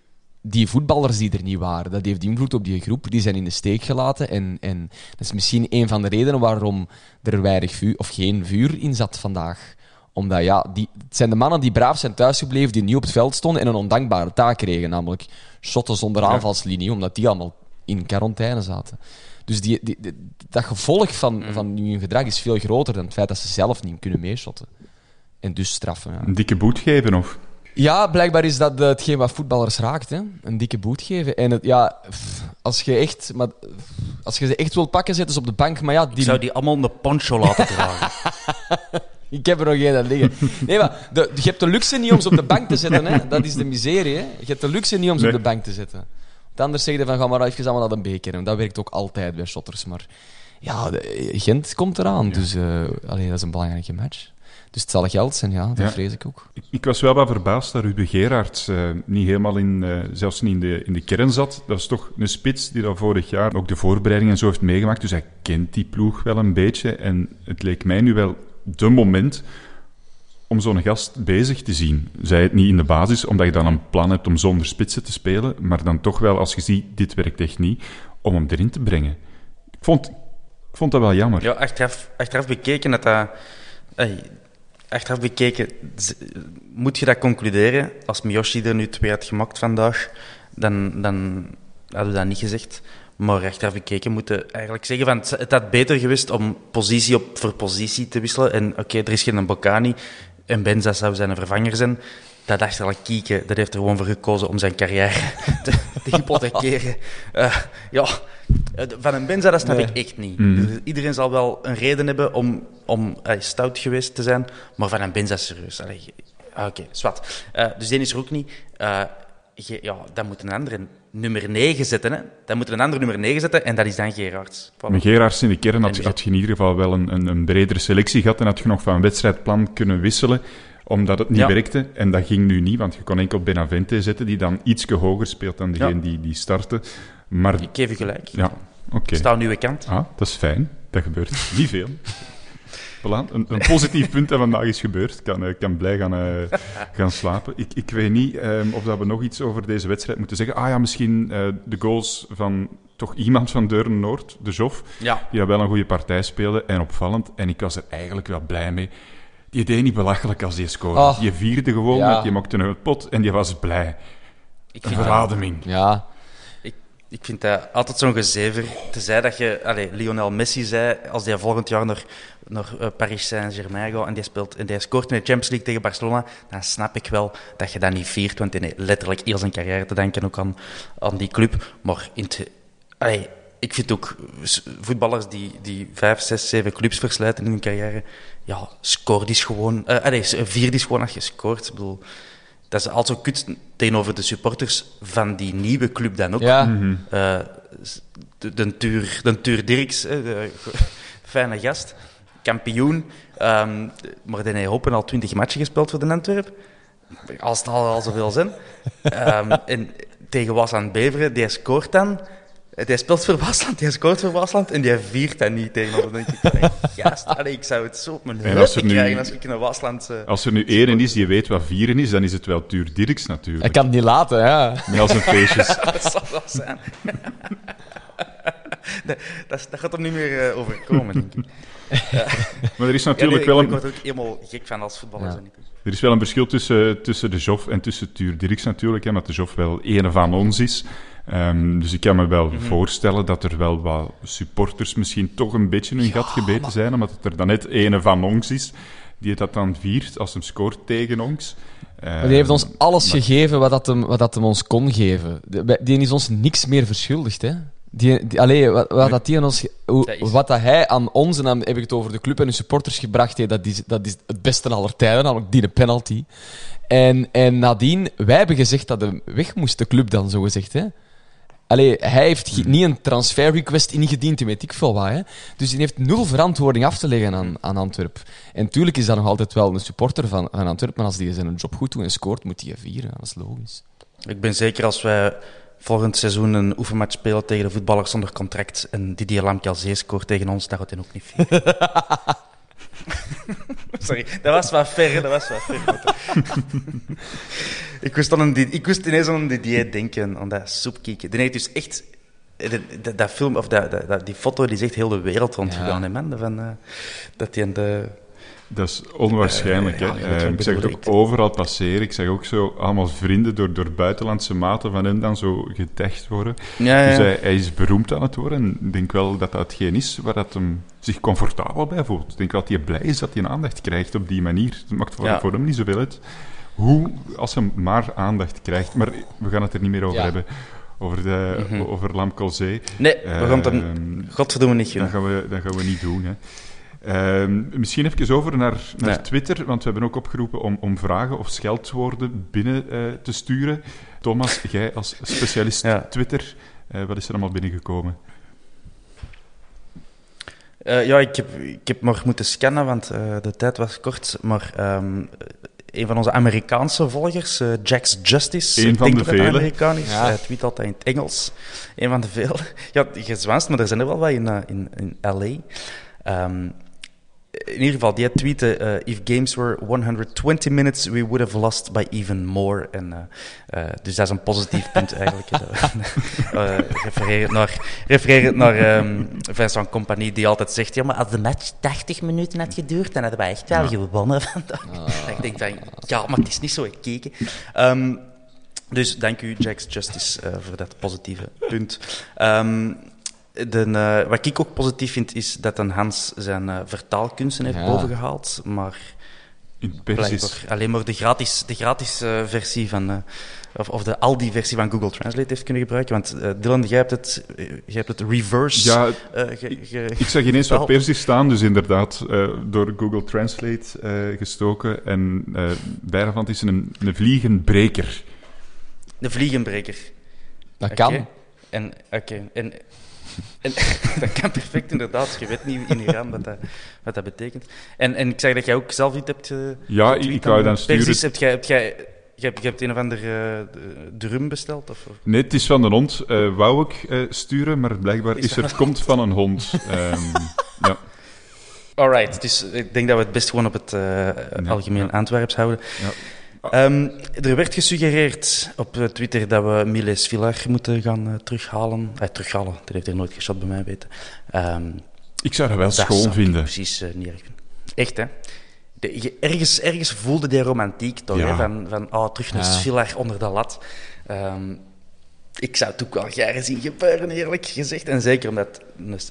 die voetballers die er niet waren. Dat heeft invloed op die groep. Die zijn in de steek gelaten. En, en dat is misschien een van de redenen waarom er weinig vuur, of geen vuur in zat vandaag omdat ja, die, het zijn de mannen die braaf zijn thuisgebleven, die niet op het veld stonden en een ondankbare taak kregen. Namelijk shotten zonder aanvalslinie, omdat die allemaal in quarantaine zaten. Dus die, die, die- dat gevolg van, van hun gedrag is veel groter dan het feit dat ze zelf niet kunnen meeshotten. En dus straffen. Ja. Een dikke boet geven, of? Ja, blijkbaar is dat eh, hetgeen wat voetballers raakt. Hè? Een dikke boet geven. En het, ja, als je echt, maar, als je ze echt wilt pakken, zetten ze op de bank. Maar ja, Ik die, zou die allemaal een poncho laten dragen. [laughs] Ik heb er nog één aan liggen. Nee, maar de, je hebt de luxe niet om ze op de bank te zetten. Hè? Dat is de miserie. Hè? Je hebt de luxe niet om ze Nee. op de bank te zetten. Want anders zeg je van, ga maar even allemaal naar de beker. En dat werkt ook altijd bij shotters. Maar ja, de- Gent komt eraan. Dus eh, allee, dat is een belangrijke match. Dus het zal geld zijn, ja. Dat Ja. vrees ik ook. Ik, ik was wel wat verbaasd dat Ruben Gerards eh, niet helemaal in, eh, zelfs niet in de, in de kern zat. Dat is toch een spits die dan vorig jaar ook de voorbereiding en zo heeft meegemaakt. Dus hij kent die ploeg wel een beetje. En het leek mij nu wel de moment om zo'n gast bezig te zien. Zij het niet in de basis, omdat je dan een plan hebt om zonder spitsen te spelen, maar dan toch wel, als je ziet, dit werkt echt niet, om hem erin te brengen. Ik vond, ik vond dat wel jammer. Ja, achteraf, achteraf bekeken dat dat... ey, achteraf bekeken moet je dat concluderen. Als Miyoshi er nu twee had gemaakt vandaag, dan, dan hadden we dat niet gezegd. Maar achteraf bekeken moeten eigenlijk zeggen van het, had beter geweest om positie op voor positie te wisselen. En oké, er is geen Bocani en Benza zou zijn vervanger zijn. Dat dacht al Kieke, dat heeft er gewoon voor gekozen om zijn carrière [laughs] te, te hypothekeren. Eh, ja, eh, van een Benza, dat snap Nee. ik echt niet. Dus iedereen zal wel een reden hebben om, om eh, stout geweest te zijn, maar van een Benza serieus. Ah, Oké, zwart. Eh, dus die is er ook niet. Ja, dan moet een andere nummer 9 zetten. Hè? Dan moet er een andere nummer 9 zetten en dat is dan Gerards. Voilà. Met Gerards in de kern had, je in ieder geval wel een, een, een bredere selectie gehad en had je nog van wedstrijdplan kunnen wisselen, omdat het niet Ja. werkte. En dat ging nu niet, want je kon enkel Benavente zetten, die dan iets hoger speelt dan degene Ja. die, die startte. Maar Ik geef u gelijk. ja, oké. Sta aan uw kant. Ah, dat is fijn. Dat gebeurt niet veel. [laughs] Voilà, een, een positief punt dat vandaag is gebeurd. Ik kan, eh, kan blij gaan, eh, gaan slapen. Ik, ik weet niet ehm, of dat we nog iets over deze wedstrijd moeten zeggen. Ah ja, misschien eh, de goals van toch iemand van Deuren Noord, de Jof, Ja. die wel een goede partij speelde en opvallend. En ik was er eigenlijk wel blij mee. Die deed niet belachelijk als die scoorde. Oh. Je vierde gewoon, Ja. die maakte een pot en die was blij. Ik Een verademing. Ja. Ik, vind dat altijd zo'n gezever. Tenzij dat je, allez, Lionel Messi zei, als hij volgend jaar naar, naar eh, Paris Saint-Germain gaat en die, speelt, en die scoort in de Champions League tegen Barcelona, dan snap ik wel dat je dat niet viert, want hij heeft letterlijk heel zijn carrière te denken ook aan, aan die club. Maar in het, allee, ik vind ook voetballers die, die vijf, zes, zeven clubs verslijten in hun carrière, ja, die is gewoon, eh allee, vier is gewoon als je scoort. Ik bedoel, dat is altijd zo kut tegenover de supporters van die nieuwe club dan ook. Ja. Eh, de, de, Tuur, de Tuur Dirks, hè, de, [laughs] fijne gast, kampioen. Ehm, maar die heeft hopen al twintig matchen gespeeld voor de Antwerp. Als het al, al zoveel zijn. Ehm, en tegen Wasland Beveren, die scoort dan. Die speelt voor Wasland, die scoort voor Wasland en die viert dat niet tegen ons. Dan denk ik, allee, gast, allee, ik zou het zo op mijn als heupen nu- krijgen als ik in een Wasland... Als er nu één is die weet wat vieren is, dan is het wel Tuur Dirks natuurlijk. Ik kan het niet laten, ja. Met al zijn feestjes. [laughs] dat zal wel zijn. [laughs] dat, dat, is- dat gaat er niet meer eh, overkomen, denk ik. [laughs] Maar er is Ja, natuurlijk nee, wel ik, een, ik word er ook helemaal gek van als voetballer. Ja. niet. Er is wel een verschil tussen, tussen de Joff en tussen Tuur Dirks natuurlijk, hè, omdat de Joff wel een van ons is. Ehm, dus ik kan me wel Mhm. voorstellen dat er wel wat supporters misschien toch een beetje hun gat gebeten zijn, omdat het er dan net een van ons is die dat dan viert als hem scoort tegen ons. Maar die heeft ons Ehm, alles gegeven wat, dat hem, wat dat hem ons kon geven. Die is ons niks meer verschuldigd, hè. Die, die, allee, wat, wat, dat die aan ons, hoe- wat dat hij aan ons, en dan heb ik het over de club en de supporters gebracht heeft, dat is, dat is het beste aller tijden, namelijk die penalty. En, en nadien, wij hebben gezegd dat hij weg moest, de club dan, zo gezegd, hè. Allee, hij heeft ge- niet een transfer request ingediend, en weet ik veel wat. Hè. Dus hij heeft nul verantwoording af te leggen aan, aan Antwerp. En tuurlijk is dat nog altijd wel een supporter van, van Antwerp, maar als die zijn job goed doet en scoort, moet hij vieren. Dat is logisch. Ik ben zeker als wij volgend seizoen een oefenmatch spelen tegen de voetballers zonder contract en Didier Lamkelzee scoort tegen ons, dat gaat hij ook niet vieren. [laughs] [laughs] Sorry, dat was wat ver, hè, dat was wat ver. [laughs] ik, moest dan een, ik moest ineens aan een Didier denken, aan dat soepkieken. Die heeft dus echt... Dat, dat, dat film, of dat, die foto, die is echt heel de wereld rondgegaan, hè, man. Van, eh, dat hij in de... Dat is onwaarschijnlijk. Eh, ja, hè. je weet wat Eh, ik zeg het ook overal passeren. Ik zeg ook zo allemaal vrienden door, door buitenlandse maten van hem dan zo getecht worden. Ja, Dus hij, hij is beroemd aan het worden. En ik denk wel dat dat hetgeen is waar dat hem zich comfortabel bij voelt. Ik denk dat hij blij is dat hij een aandacht krijgt op die manier. Het maakt voor, hem niet zoveel uit. Hoe, als hij maar aandacht krijgt. Maar we gaan het er niet meer over hebben. Over, de, Mhm. over Lamkelzee. Nee, we gaan het hem... Ehm, Godverdomme niet dat gunnen. gaan we, dat gaan we niet doen. Hè. Ehm, misschien even over naar, naar Ja. Twitter, want we hebben ook opgeroepen om, om vragen of scheldwoorden binnen eh, te sturen. Thomas, jij als specialist Ja. Twitter, eh, wat is er allemaal binnengekomen? Eh, ja, ik heb, ik heb maar moeten scannen, want eh, de tijd was kort. Maar ehm, een van onze Amerikaanse volgers, Jax Justice, Eén ik van denk de dat hij vele. Amerikaan is. Ja. Hij tweet altijd in het Engels. Een van de vele. [laughs] Ja, gezwanst, maar er zijn er wel wat in, in, in L.A. Ehm, in ieder geval, die tweette, eh, if games were 120 minutes, we would have lost by even more. En, eh, eh, dus dat is een positief punt eigenlijk. [laughs] refererend naar, refererend naar ehm Vincent Compagnie, die altijd zegt, ja, maar als de match 80 minuten had geduurd, dan hadden wij echt wel gewonnen vandaag. [laughs] En ik denk van, ja, maar het is niet zo gekeken. Ehm, dus dank u, Jax Justice, voor dat positieve punt. Ehm, de, eh, wat ik ook positief vind, is dat een Hans zijn eh, vertaalkunsten heeft Ja. bovengehaald. Maar In Persisch. alleen maar de gratis, de gratis eh, versie van... eh, of, of de Aldi-versie van Google Translate heeft kunnen gebruiken. Want eh, Dylan, jij hebt het, jij hebt het reverse... Ja, ge- ge- ik zag ineens wat. Persisch staan, dus inderdaad eh, door Google Translate eh, gestoken. En eh bijna van het is een, een vliegenbreker. De vliegenbreker. Dat kan. En, oké, en, en [laughs] dat kan perfect inderdaad. Je weet niet in Iran wat dat, wat dat betekent. En, en ik zag dat jij ook zelf iets hebt Ja, getweet ik wou dan sturen- Persisch. Heb jij, heb jij, je, hebt, je hebt een of ander eh, drum besteld? Of, Nee, het is van de hond, eh, wou ik eh, sturen, maar blijkbaar Is is er, het komt van een hond. [laughs] Ehm, ja. Alright, dus ik denk dat we het best gewoon op het eh, algemeen ja. Antwerps houden. Ja. Ehm, er werd gesuggereerd op eh, Twitter dat we Miles Villar moeten gaan eh, terughalen. Eh, terughalen, dat heeft hij nooit geschot bij mij weten. Ehm, Ik zou dat wel dat schoon vinden. precies niet erg. Echt, hè? de- je- ergens, ergens voelde die romantiek toch, Ja. hè? Van, van oh, terug naar Ja. Onder de lat. Ehm, ik zou het ook wel graag zien gebeuren, eerlijk gezegd. En zeker omdat... dus,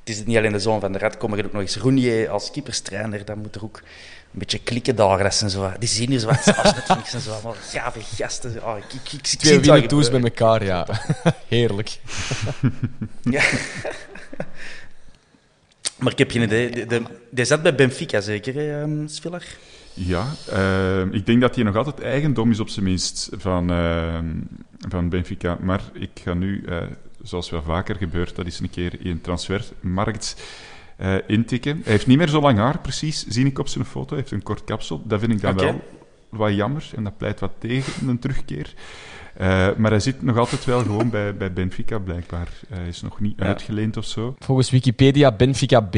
het is niet alleen de zoon van de rat, kom er ook nog eens Roenier als keeperstrainer. Dan moet er ook een beetje klikken daar. Dat zijn zo, die zien hier zo wat Netflix en zo. allemaal gave gasten. Oh, ik, ik, ik, ik zie Twee gebeuren. elkaar, ja. [laughs] Heerlijk. Ja. maar ik heb geen idee. De, de, die zat bij Benfica zeker, hè, ehm, Svillar? Ja, ehm, ik denk dat hij nog altijd eigendom is op zijn minst van, ehm, van Benfica. Maar ik ga nu, eh, zoals wel vaker gebeurt, dat is een keer in transfermarkt eh, intikken. Hij heeft niet meer zo lang haar, precies, zie ik op zijn foto. Hij heeft een kort kapsel. Dat vind ik dan Oké. wel wat jammer en dat pleit wat tegen een terugkeer. Eh, maar hij zit nog altijd wel gewoon bij, bij Benfica, blijkbaar. Hij is nog niet Ja. uitgeleend of zo. Volgens Wikipedia Benfica B.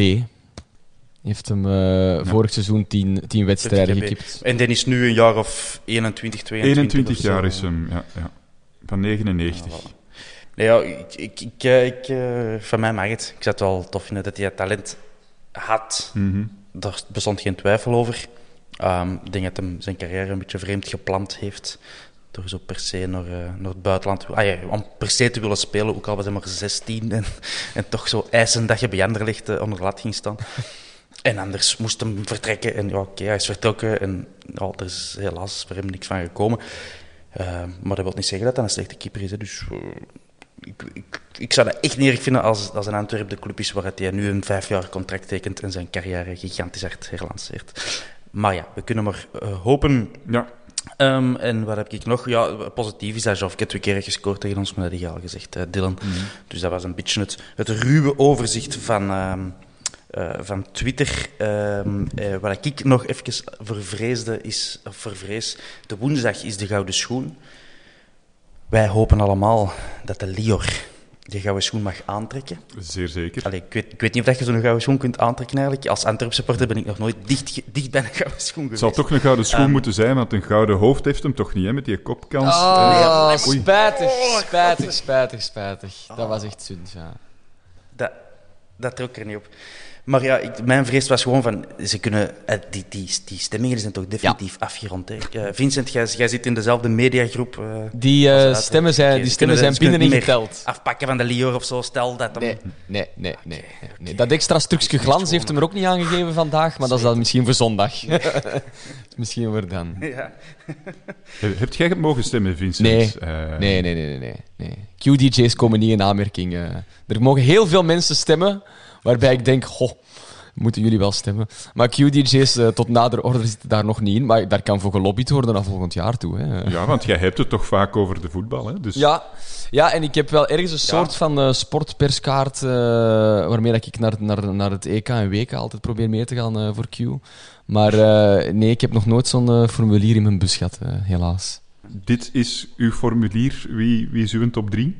Heeft hem eh, vorig seizoen 10 10 wedstrijden gekipt. En die is nu een jaar of 21, 22 21 of zo. jaar is hem, ja. ja. Van 99. Nee, ja, ik, ik, ik, eh, ik, eh, van mij mag het. Ik zou het wel tof vinden dat hij het talent had. Mhm. Daar bestond geen twijfel over. Ehm, ik denk dat hij zijn carrière een beetje vreemd gepland heeft. Door zo per se naar, eh, naar het buitenland... Ah, ja, om per se te willen spelen, ook al was hij maar 16. En, en toch zo eisen dat je bij Anderlecht eh, onder de lat ging staan. En anders moest hem vertrekken. En ja, oké, hij is vertrokken. En ja, er is helaas voor hem niks van gekomen. Eh, maar dat wil niet zeggen dat hij een slechte keeper is. Hè. Dus ik, ik, ik zou dat echt niet erg vinden als, als een Antwerp de club is waar hij nu een vijf jaar contract tekent en zijn carrière gigantisch hard herlanceert. Maar ja, we kunnen maar eh, hopen. Ja, Ehm, en wat heb ik nog? Ja, positief is dat Jovke twee keer gescoord tegen ons, maar dat heb je al gezegd, eh, Dylan. Dus dat was een beetje het, het ruwe overzicht van, ehm, eh, van Twitter. Ehm, eh, wat ik nog even vervreesde is, of vervrees, de woensdag is de gouden schoen. Wij hopen allemaal dat de Lior die gouden schoen mag aantrekken. zeer zeker. Allee, ik, weet, ik weet niet of dat je zo'n gouden schoen kunt aantrekken eigenlijk. Als Antwerp supporter ben ik nog nooit dicht, dicht bij een gouden schoen Het geweest. zal toch een gouden schoen moeten zijn, want een gouden hoofd heeft hem toch niet, hè, met die kopkans. Ah, Eh, spijtig, spijtig, spijtig, spijtig. Dat was echt zund, ja. Dat, dat trok er niet op. Maar ja, ik, mijn vrees was gewoon van, ze kunnen, eh, die, die, die stemmingen zijn toch definitief afgerond. Hè? Eh, Vincent, jij, jij zit in dezelfde mediagroep. eh, Die, stemmen zijn- die ze stemmen zijn binnen ingeteld. Afpakken van de Lior of zo, stel dat hem... Nee, nee, nee, nee. nee. Dat extra stukje glans heeft hem er ook niet aangegeven vandaag, maar dat is dan misschien voor zondag. [laughs] misschien voor dan. [laughs] Ja. Heb heb jij mogen stemmen, Vincent? Nee. Eh, Nee, nee, nee, nee, nee. nee. QDJ's komen niet in aanmerking. eh. Er mogen heel veel mensen stemmen, waarbij ik denk, goh, moeten jullie wel stemmen. Maar QDJ's eh, tot nader orde zitten daar nog niet in, maar daar kan voor gelobbyd worden naar volgend jaar toe. Hè. Ja, want jij hebt het toch vaak over de voetbal, hè? Dus Ja, ja, en ik heb wel ergens een soort van eh, sportperskaart eh, waarmee dat ik naar, naar, naar het EK en WK altijd probeer mee te gaan eh, voor Q. Maar eh, nee, ik heb nog nooit zo'n eh, formulier in mijn bus gehad, eh, helaas. dit is uw formulier. Wie, wie is uw top 3?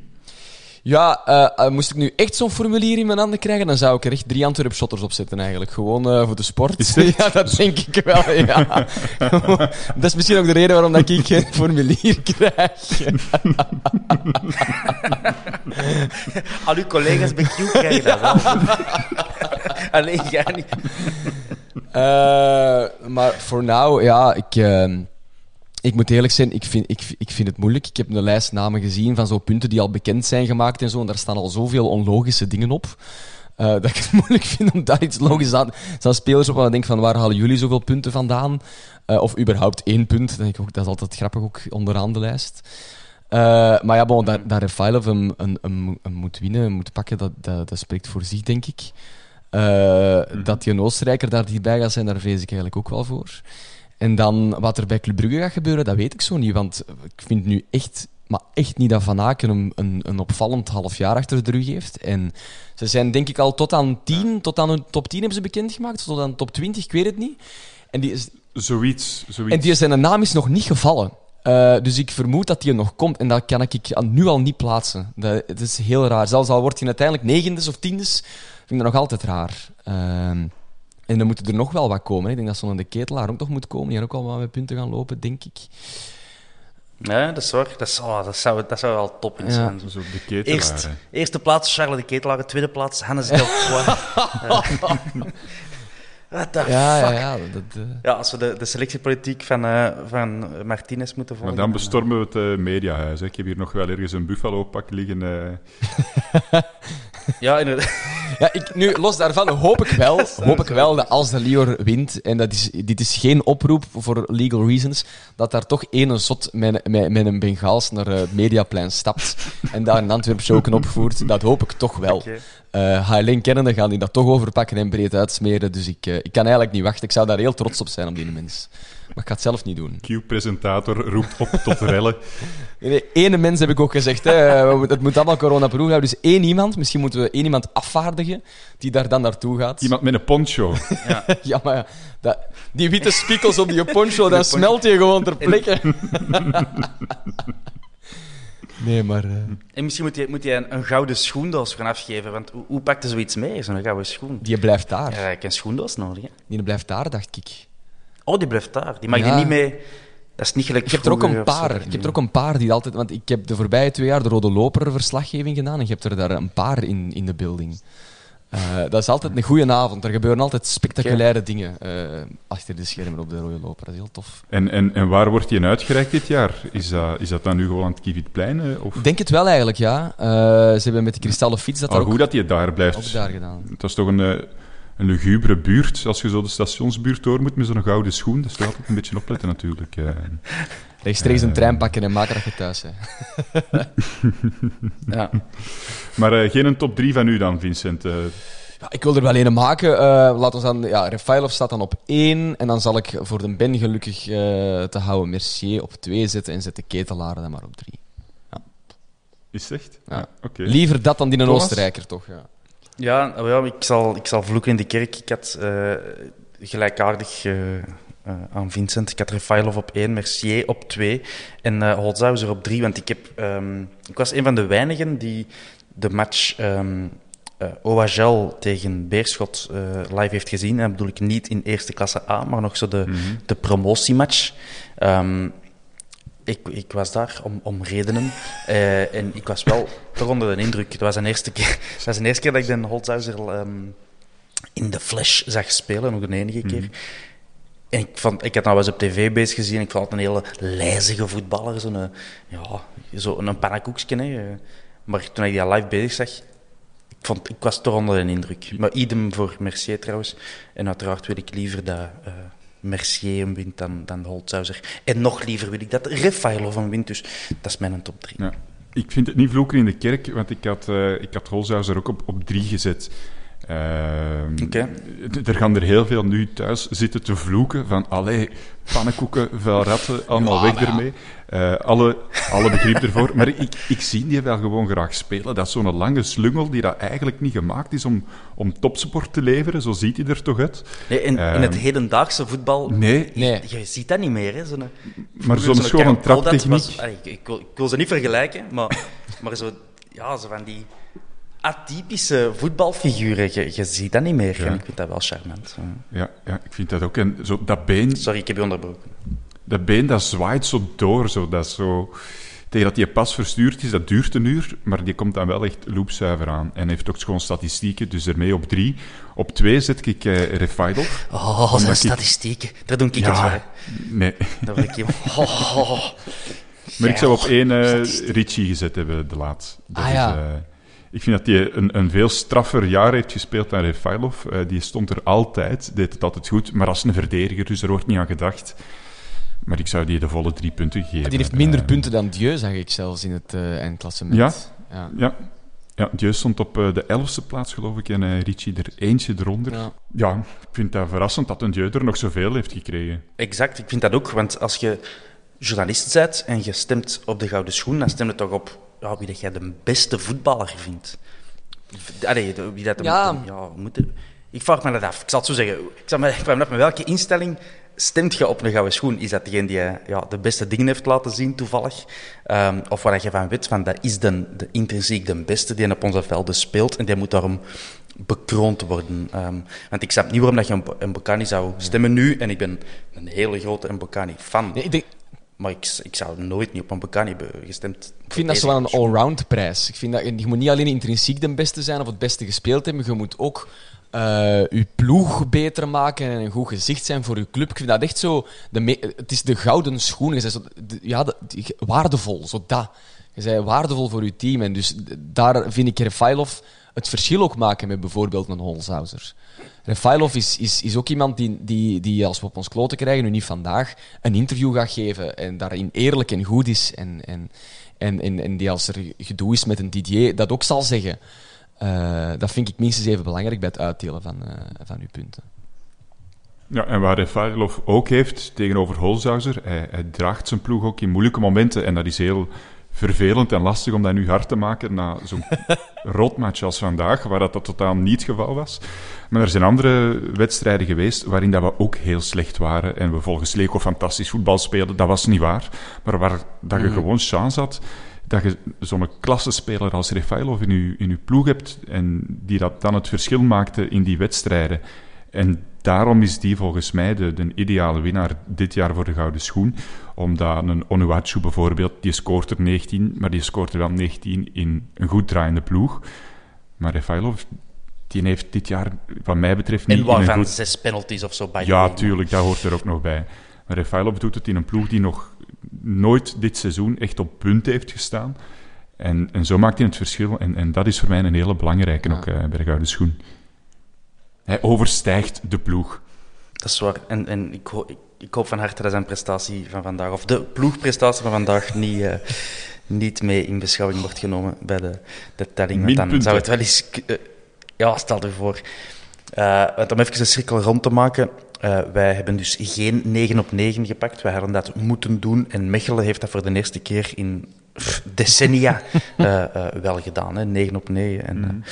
Ja, moest ik nu echt zo'n formulier in mijn handen krijgen, dan zou ik er echt drie Antwerp shotters op zetten eigenlijk. Gewoon eh, voor de sport. [laughs] Ja, dat denk ik wel, ja. [laughs] [laughs] dat is misschien ook de reden waarom dat ik geen formulier krijg. Al uw collega's bij Q krijgen dat wel. Alleen jij niet. Eh, maar voor nou, ja, ik, ehm, ik moet eerlijk zijn, ik vind, ik, ik vind het moeilijk. Ik heb een lijst namen gezien van zo punten die al bekend zijn gemaakt en zo. En daar staan al zoveel onlogische dingen op. eh, [laughs] dat ik het moeilijk vind om daar iets logisch aan... Er staan spelers op waar ik denk van, waar halen jullie zoveel punten vandaan? Eh, of überhaupt één punt. Denk ik ook, dat is altijd grappig, ook onderaan de lijst. Maar ja, bon, daar, daar Refailov hem, een, een, moet winnen, moet pakken, dat, dat spreekt voor zich, denk ik. Eh, Dat die een Oostenrijker daar hierbij gaat zijn, daar vrees ik eigenlijk ook wel voor. En dan wat er bij Club Brugge gaat gebeuren, dat weet ik zo niet. Want ik vind nu echt, maar echt niet dat Van Aken een, een, een opvallend half jaar achter de rug heeft. En ze zijn denk ik al tot aan 10, tot aan hun top 10 hebben ze bekendgemaakt, tot aan top 20, ik weet het niet. En die, is, Zoiets. zoiets. en die zijn naam is nog niet gevallen. Eh, dus ik vermoed dat die er nog komt. En dat kan ik nu al niet plaatsen. Dat, het is heel raar. Zelfs al wordt hij uiteindelijk negendes of tiendes, vind ik dat nog altijd raar. Ehm, en dan moeten er nog wel wat komen. Ik denk dat zo'n de ketelaar ook nog moet komen. Die ook al wat met punten gaan lopen, denk ik. Ja, dat is waar. Dat, is, oh, dat, zou, dat zou wel top in Ja. zijn. Zo de ketelaar. Eerst, eerste plaats Charles de Ketelaar, tweede plaats Hannes Delcroix. [laughs] [laughs] Eh, What the Ja, ja, fuck? ja. Dat, eh, Ja, als we de, de selectiepolitiek van, eh, van Martinez moeten Maar volgen. dan bestormen we het eh, mediahuis. Hè. Ik heb hier nog wel ergens een buffalo-pak liggen. eh. [laughs] Ja, inderdaad. [laughs] Ja, ik, nu, los daarvan hoop ik wel, [laughs] hoop ik wel dat als de Lior wint, en dat is, dit is geen oproep voor legal reasons, dat daar toch ene zot met, met, met een Bengaals naar eh, het Mediaplein stapt en daar een Antwerpse ook opvoert. Dat hoop ik toch wel. Oké. Eh HLN kennende gaan die dat toch overpakken en breed uitsmeren. Dus ik, eh, ik kan eigenlijk niet wachten. Ik zou daar heel trots op zijn, op die mens. Maar ik ga het zelf niet doen. Q-presentator roept op tot rellen. [laughs] Nee, nee, ene mens heb ik ook gezegd. Hè. Moeten- Het moet allemaal corona-proof houden. Dus één iemand, misschien moeten we één iemand afvaardigen die daar dan naartoe gaat. Iemand met een poncho. [laughs] [laughs] Ja, maar ja, dat, die witte spikkels op die poncho, dan smelt je gewoon ter plekke. Nee, maar... eh, En misschien moet je, moet je een, een gouden schoendoos gaan afgeven. Want hoe, hoe pakt je zoiets mee, zo'n gouden schoen? die blijft Ja, daar. je hebt een schoendoos nodig. Hè? Die blijft daar, dacht ik. Oh, die blijft daar. Die mag Ja. je niet mee... Dat is niet gelijk Ik heb er ook een paar. Ik heb er ook een paar die altijd... Want ik heb de voorbije twee jaar de Rode Loper verslaggeving gedaan en je hebt er daar een paar in, in de building. Eh, dat is altijd een goede avond. Er gebeuren altijd spectaculaire dingen eh, achter de schermen op de Rode Loper. Dat is heel tof. En, en, en waar wordt die uitgereikt dit jaar? Is dat, is dat dan nu gewoon aan het Kivitplein? eh, Of? Ik denk het wel eigenlijk, ja. Eh, ze hebben met de kristallen fiets dat Ah, daar goed ook, dat die daar blijft. ook daar gedaan. Het is toch een, eh, een lugubere buurt, als je zo de stationsbuurt door moet met zo'n gouden schoen. Dat is toch altijd een beetje opletten natuurlijk. Eh. Rechtstreeks een trein pakken en maken dat je thuis bent. [laughs] Ja. Maar eh, geen een top 3 van u dan, Vincent. Eh, Ja, ik wil er wel een maken. Eh laat ons dan, ja, Refailov staat dan op 1. En dan zal ik voor de Ben gelukkig eh, te houden Mercier op 2 zetten. En zet de ketelaar dan maar op 3. is het echt? Ja. Oké. Liever dat dan die een? Oostenrijker, toch? Ja. Ja, ja, ik, zal, ik zal vloeken in de kerk. Ik had eh, gelijkaardig eh, aan Vincent. Ik had Refailov op 1, Mercier op 2 en Holzhauser op 3. Want ik, heb, ehm, ik was een van de weinigen die de match OHL tegen Beerschot live heeft gezien. En dat bedoel ik niet in eerste klasse A, maar nog zo de, de promotiematch. Ehm, ik, ik was daar om, om redenen. En ik was wel [laughs] toch onder de indruk. Het was een eerste keer, het was de eerste keer dat ik de Holzhauser in de flash zag spelen, nog de enige keer. Ik, vond, ik had nou eens op tv bezig gezien. Ik vond het een hele lijzige voetballer. Zo'n, eh, ja, zo een Maar toen ik die live bezig zag, ik, vond, ik was toch onder de indruk. Maar idem voor Mercier trouwens. En uiteraard wil ik liever dat eh, Mercier hem wint dan, dan Holzhauser. En nog liever wil ik dat Refailov hem wint. Dus dat is mijn top 3. Ja. Ik vind het niet vloeken in de kerk, want ik had, eh ik had ook op, op drie gezet. Ehm, Oké. d- Er gaan er heel veel nu thuis zitten te vloeken van allee, pannenkoeken, vuil ratten, allemaal weg ermee. Eh, alle, alle begrip ervoor. Maar ik, ik zie die wel gewoon graag spelen. Dat is zo'n lange slungel die dat eigenlijk niet gemaakt is om, om topsport te leveren. Zo ziet hij er toch uit. Nee, in, in het Ehm, hedendaagse voetbal... Nee, Nee. Je ziet dat niet meer, hè. Zo'n, maar zo'n Podat traptechniek. was- allee, ik, ik, wil, ik wil ze niet vergelijken, maar, maar zo, ja, zo van die atypische voetbalfiguren, je, je ziet dat niet meer. Ja. En ik vind dat wel charmant. Ja. Ja, ja, ik vind dat ook. En zo, dat been, Sorry, ik heb je onderbroken. dat been dat zwaait zo door. Zo, dat zo, tegen dat die pas verstuurd is, dat duurt een uur, maar die komt dan wel echt loopzuiver aan. En heeft ook gewoon statistieken, dus ermee op drie. Op twee zet ik eh Refailov. Oh, zijn statistieken. Daar doe ik het voor. nee. Daar ik. [laughs] Oh, Maar ik zou op één eh Richie gezet hebben, de laat. Dat Ah, is, ja. eh, ik vind dat hij een, een veel straffer jaar heeft gespeeld dan Refailov. Eh, die stond er altijd, deed het altijd goed, maar als een verdediger, dus er wordt niet aan gedacht. Maar ik zou die de volle drie punten geven. Die heeft minder Eh, punten dan Dieu, zag ik zelfs in het eh eindklassement. Ja? Ja. Ja, ja Dieu stond op eh, de elfste plaats, geloof ik, en Richie er eentje eronder. Ja. Ja. ik vind dat verrassend dat een Dieu er nog zoveel heeft gekregen. Exact, ik vind dat ook. Want als je journalist bent en je stemt op de Gouden Schoen, dan stemt het toch op ja, wie dat jij de beste voetballer vindt. Allee, de- wie dat de- Ja. ja ik vraag me dat af. Ik zal het zo zeggen. Ik, zal me, ik vraag me af met welke instelling stemt je op een Gouden Schoen? Is dat degene die ja, de beste dingen heeft laten zien, toevallig? Ehm, of waar je van weet, van, dat is de, de intrinsiek de beste die op onze velden speelt en die moet daarom bekroond worden. Ehm, want ik snap niet waarom dat je een, een Mbokani zou stemmen nu, en ik ben een hele grote Mbokani-fan. Nee, ik denk, Maar ik, ik zou nooit niet op een Bacani hebben gestemd. Ik vind dat zo wel een allround prijs. Ik vind dat, je moet niet alleen intrinsiek de beste zijn of het beste gespeeld hebben, je moet ook uh, je ploeg beter maken en een goed gezicht zijn voor je club. Ik vind dat echt zo... De het is de gouden schoen. Je zo, ja, de, waardevol, zo dat. Je bent waardevol voor je team. En dus daar vind ik Refailov het verschil ook maken met bijvoorbeeld een Holzhauser. Refailov is, is, is ook iemand die, die, die, als we op ons kloten krijgen, nu niet vandaag, een interview gaat geven en daarin eerlijk en goed is. En, en, en, en, die als er gedoe is met een Didier, dat ook zal zeggen. Uh, dat vind ik minstens even belangrijk bij het uitdelen van, uh, van uw punten. Ja, en waar Refailov ook heeft tegenover Holzhauser, hij, hij draagt zijn ploeg ook in moeilijke momenten en dat is heel vervelend en lastig om dat nu hard te maken na zo'n [laughs] rotmatch als vandaag, waar dat, dat totaal niet het geval was. Maar er zijn andere wedstrijden geweest waarin dat we ook heel slecht waren en we volgens Leko fantastisch voetbal speelden. Dat was niet waar. Maar waar dat je mhm. gewoon chance had dat je zo'n klassespeler als Refailov in je, in uw ploeg hebt en die dat dan het verschil maakte in die wedstrijden. En daarom is die volgens mij de, de ideale winnaar dit jaar voor de Gouden Schoen. Omdat een Onuachu bijvoorbeeld, die scoort er 19, maar die scoort er wel 19 in een goed draaiende ploeg. Maar Refailov, die heeft dit jaar, wat mij betreft, niet... En waarvan goed... zes penalties of zo bij Ja, tuurlijk, dat hoort er ook nog bij. Maar Refailov doet het in een ploeg die nog nooit dit seizoen echt op punt heeft gestaan. En, en zo maakt hij het verschil. En, en dat is voor mij een hele belangrijke ook uh, bij de Gouden Schoen. Hij overstijgt de ploeg. Dat is waar. En, en ik, ik, ik, hoop van harte dat zijn prestatie van vandaag, of de ploegprestatie van vandaag, [laughs] niet, uh, niet mee in beschouwing wordt genomen bij de, de telling. Want dan zou het wel eens... Uh, ja, stel je voor. Uh, om even een cirkel rond te maken. Uh, wij hebben dus geen 9 op 9 gepakt. Wij hadden dat moeten doen. En Mechelen heeft dat voor de eerste keer in decennia uh, [laughs] wel gedaan. Hè. 9 op 9. En, mm.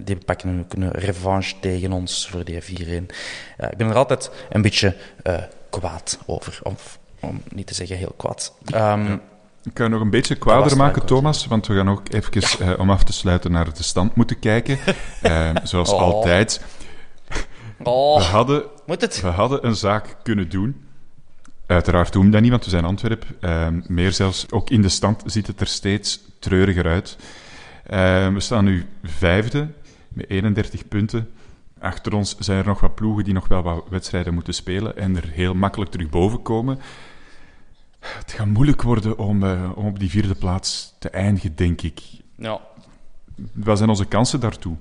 die pakken een, een revanche tegen ons voor die 4-1. ik ben er altijd een beetje kwaad over. Of, om niet te zeggen heel kwaad. Um, ja. Ik kan nog een beetje kwaader maken, Thomas, want we gaan ook even, om af te sluiten, naar de stand moeten kijken. Uh, [laughs] zoals oh. altijd. Oh. We hadden moet het? We hadden een zaak kunnen doen. Uiteraard doen we dat niet, want we zijn Antwerp. Uh, meer zelfs, ook in de stand ziet het er steeds treuriger uit. Uh, we staan nu vijfde, met 31 punten. Achter ons zijn er nog wat ploegen die nog wel wat wedstrijden moeten spelen en er heel makkelijk terug boven komen. Het gaat moeilijk worden om, uh, om op die vierde plaats te eindigen, denk ik. Ja. Wat zijn onze kansen daartoe?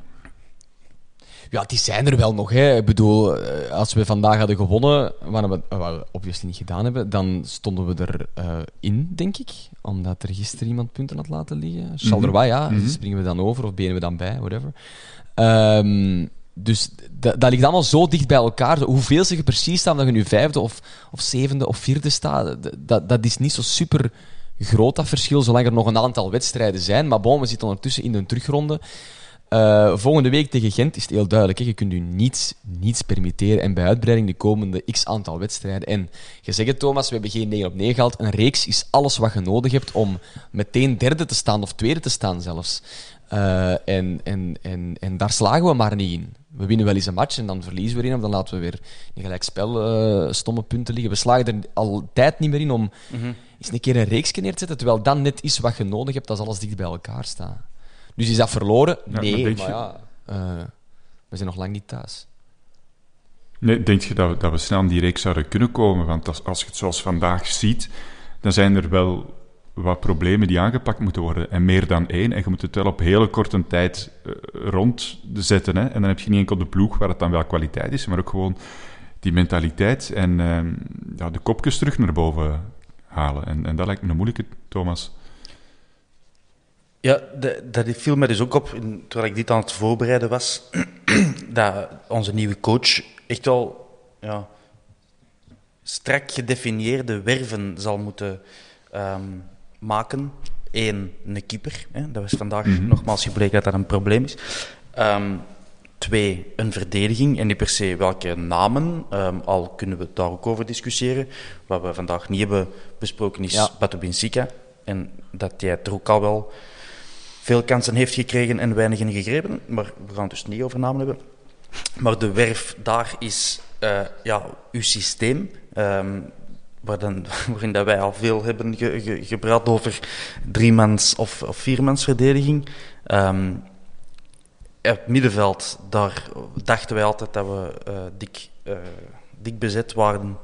Ja, die zijn er wel nog. Hè. Ik bedoel, eh, als we vandaag hadden gewonnen, wat we, wat we obviously niet gedaan hebben, dan stonden we erin, uh, in, denk ik. Omdat er gisteren iemand punten had laten liggen. Charleroi, mhm. ja. Mm -hmm. Springen we dan over of benen we dan bij, whatever. Um, dus dat ligt allemaal zo dicht bij elkaar. Hoeveel ze precies staan, dat je nu vijfde of, of zevende of vierde staat, dat, dat is niet zo super groot, dat verschil, zolang er nog een aantal wedstrijden zijn. Maar bon, we zitten ondertussen in de terugronde. Uh, volgende week tegen Gent is het heel duidelijk. Hè. Je kunt u niets, niets permitteren. En bij uitbreiding de komende x aantal wedstrijden. En je zegt het, Thomas, we hebben geen 9 op 9 gehaald. Een reeks is alles wat je nodig hebt om meteen derde te staan, of tweede te staan zelfs. Uh, en, en, en, en daar slagen we maar niet in. We winnen wel eens een match en dan verliezen we erin, of dan laten we weer in gelijk spel uh, stomme punten liggen. We slagen er altijd niet meer in om mm -hmm. eens een keer een reeks neer te zetten, terwijl dat net is wat je nodig hebt als alles dicht bij elkaar staat. Dus is dat verloren? nee, maar, ja, uh, we zijn nog lang niet thuis. Nee, denk je dat we, dat we snel aan die reeks zouden kunnen komen? Want als, als je het zoals vandaag ziet, dan zijn er wel wat problemen die aangepakt moeten worden. En meer dan één. En je moet het wel op hele korte tijd uh, rondzetten. Hè? En dan heb je niet enkel de ploeg waar het dan wel kwaliteit is, maar ook gewoon die mentaliteit en uh, ja, de kopjes terug naar boven halen. En, en dat lijkt me een moeilijke, Thomas. Ja, de, dat viel me dus ook op, terwijl ik dit aan het voorbereiden was, [clears throat] dat onze nieuwe coach echt wel ja, strak gedefinieerde werven zal moeten um, maken. Eén, een keeper. Hè, dat was vandaag mm -hmm. nogmaals gebleken dat dat een probleem is. Um, twee, een verdediging. En niet per se welke namen. Um, al kunnen we daar ook over discussiëren. Wat we vandaag niet hebben besproken is ja. Batu Binsika. En dat jij er ook al wel veel kansen heeft gekregen en weinig in gegrepen. Maar we gaan het dus niet over namen hebben. Maar de werf daar is uh, ja, uw systeem. Um, waar dan, waarin [laughs] wij al veel hebben ge, ge, gepraat over driemans of, of viermans verdediging. Ehm, het middenveld, daar dachten wij altijd dat we uh, dik, uh, dik bezet waren.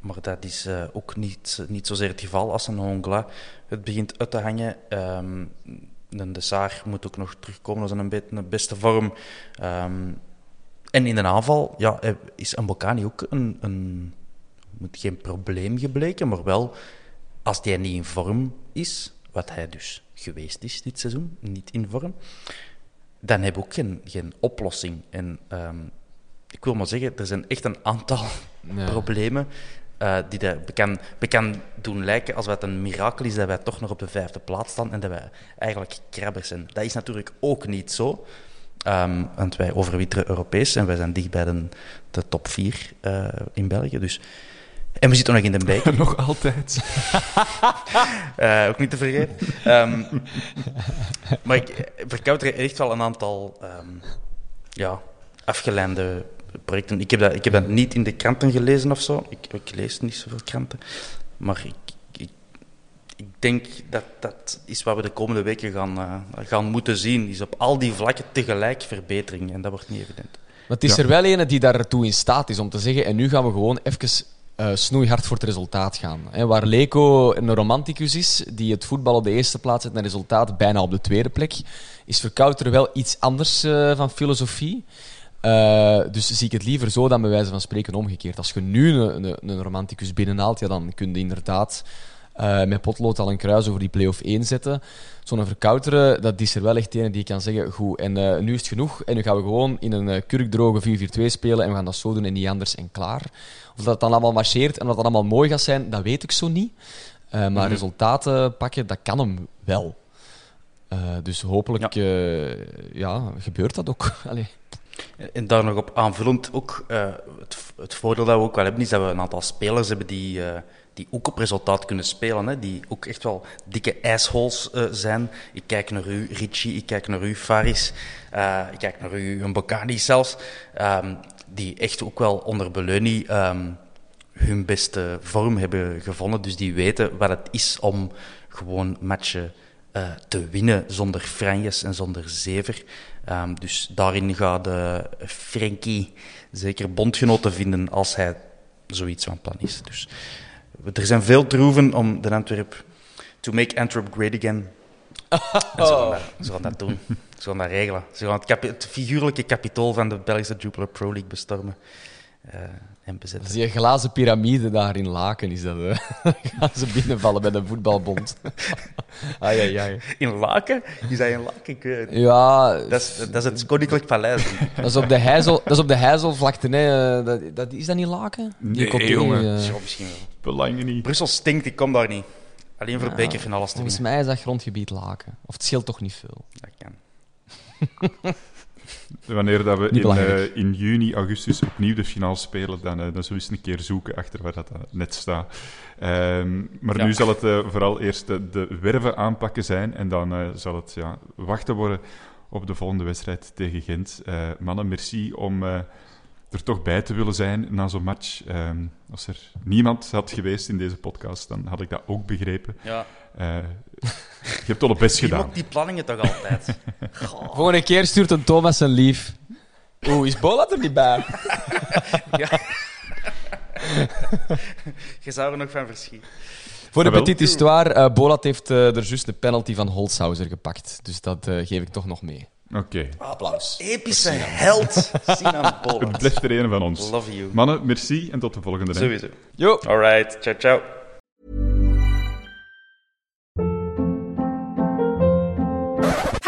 Maar dat is ook niet, niet zozeer het geval als een Hongla. Het begint uit te hangen. Um, de Saar moet ook nog terugkomen als een beetje beste vorm. Um, en in de aanval ja, is Mbokani ook een, een moet geen probleem gebleken, maar wel als hij niet in vorm is, wat hij dus geweest is dit seizoen, niet in vorm, dan heb ik ook geen, geen oplossing. En um, ik wil maar zeggen, er zijn echt een aantal ja. problemen uh, die dat bekend, bekend doen lijken alsof het een mirakel is dat wij toch nog op de vijfde plaats staan en dat wij eigenlijk krabbers zijn. Dat is natuurlijk ook niet zo. Um, want wij overwitteren Europees en wij zijn dicht bij de, de top 4 uh, in België. Dus en we zitten nog in de beker. [laughs] nog altijd. uh, [laughs] ook niet te vergeten. Um, maar ik verkouter echt wel een aantal um, ja, afgeleide projecten. Ik heb, dat, ik heb dat niet in de kranten gelezen of zo. Ik, ik lees niet zoveel kranten. Maar ik, ik, ik, denk dat dat is wat we de komende weken gaan, uh, gaan moeten zien. Is op al die vlakken tegelijk verbetering. En dat wordt niet evident. Maar het is ja. er wel een die daartoe in staat is om te zeggen. En nu gaan we gewoon even uh, snoeihard voor het resultaat gaan. He, waar Leco een romanticus is, die het voetbal op de eerste plaats zet en het resultaat bijna op de tweede plek, is Verkouter wel iets anders uh, van filosofie. Uh, dus zie ik het liever zo dan bij wijze van spreken omgekeerd. Als je nu een, een, een romanticus binnenhaalt, ja, dan kun je inderdaad uh, met potlood al een kruis over die play-off 1 zetten. Zo'n verkouteren, dat is er wel echt een die kan zeggen, goed, en uh, nu is het genoeg. En nu gaan we gewoon in een kurkdroge 4-4-2 spelen en we gaan dat zo doen en niet anders en klaar. Of dat dan allemaal marcheert en dat dat allemaal mooi gaat zijn, dat weet ik zo niet. maar mm -hmm. resultaten pakken, dat kan hem wel. dus hopelijk ja. ja. gebeurt dat ook. [laughs] Allee. En daar nog op aanvullend ook, het, het, voordeel dat we ook wel hebben, is dat we een aantal spelers hebben die die ook op resultaat kunnen spelen. Hè, die ook echt wel dikke assholes uh, zijn. Ik kijk naar u, Richie, ik kijk naar u, Faris. Ik kijk naar u, Mbokani zelfs. Um, die echt ook wel onder Beleunie um, hun beste vorm hebben gevonden. Dus die weten wat het is om gewoon matchen te winnen zonder franjes en zonder zever. Um, dus daarin gaat uh, Frankie zeker bondgenoten vinden als hij zoiets van plan is. Dus er zijn veel troeven om de Antwerp to make Antwerp great again. [laughs] En ze, gaan dat, ze gaan dat doen. Ze gaan dat regelen. Ze gaan het, figuurlijke kapitool van de Belgische Jupiler Pro League bestormen. Uh, en bezetten. Dat is die glazen piramide daar in Laken, is dat. Uh, [laughs] gaan ze binnenvallen bij de voetbalbond. [laughs] ai, ai, ai. In Laken? Is dat in Laken? Ik weet Ja. Dat is, dat is het Koninklijk Paleis. [laughs] Dat is op de, Heizel, dat is op de Heizelvlakte. Nee, dat, dat, is dat niet Laken? Nee, cocktail, jongen. eh, Ja, misschien wel. Belangen niet. Brussel stinkt, ik kom daar niet. Alleen voor ja, bekerfinales te Volgens mij is dat grondgebied Laken. Of het scheelt toch niet veel. Dat kan. Wanneer dat we in, eh, in juni, augustus opnieuw de finale spelen, dan, eh, dan zullen we eens een keer zoeken achter waar dat eh, net staat. Ehm, maar Ja. nu zal het eh, vooral eerst de, de werven aanpakken zijn en dan eh, zal het ja, wachten worden op de volgende wedstrijd tegen Gent. Eh, mannen, merci om eh, er toch bij te willen zijn na zo'n match. Ehm, als er niemand had geweest in deze podcast, dan had ik dat ook begrepen. Ja. Je hebt al het best gedaan. die planningen toch altijd? [laughs] Volgende keer stuurt een Thomas een lief. Oeh, is Bolat er niet bij? [laughs] ja. Je zou er nog van verschieten. Voor de petite histoire, eh Bolat heeft eh, er juist de penalty van Holzhauser gepakt. Dus dat eh, geef ik toch nog mee. Oké, Applaus. Epische held, [laughs] Sinan het Bolat. blijft er een van ons. Love you. Mannen, merci en tot de volgende. Sowieso. Jo. Alright, ciao, ciao.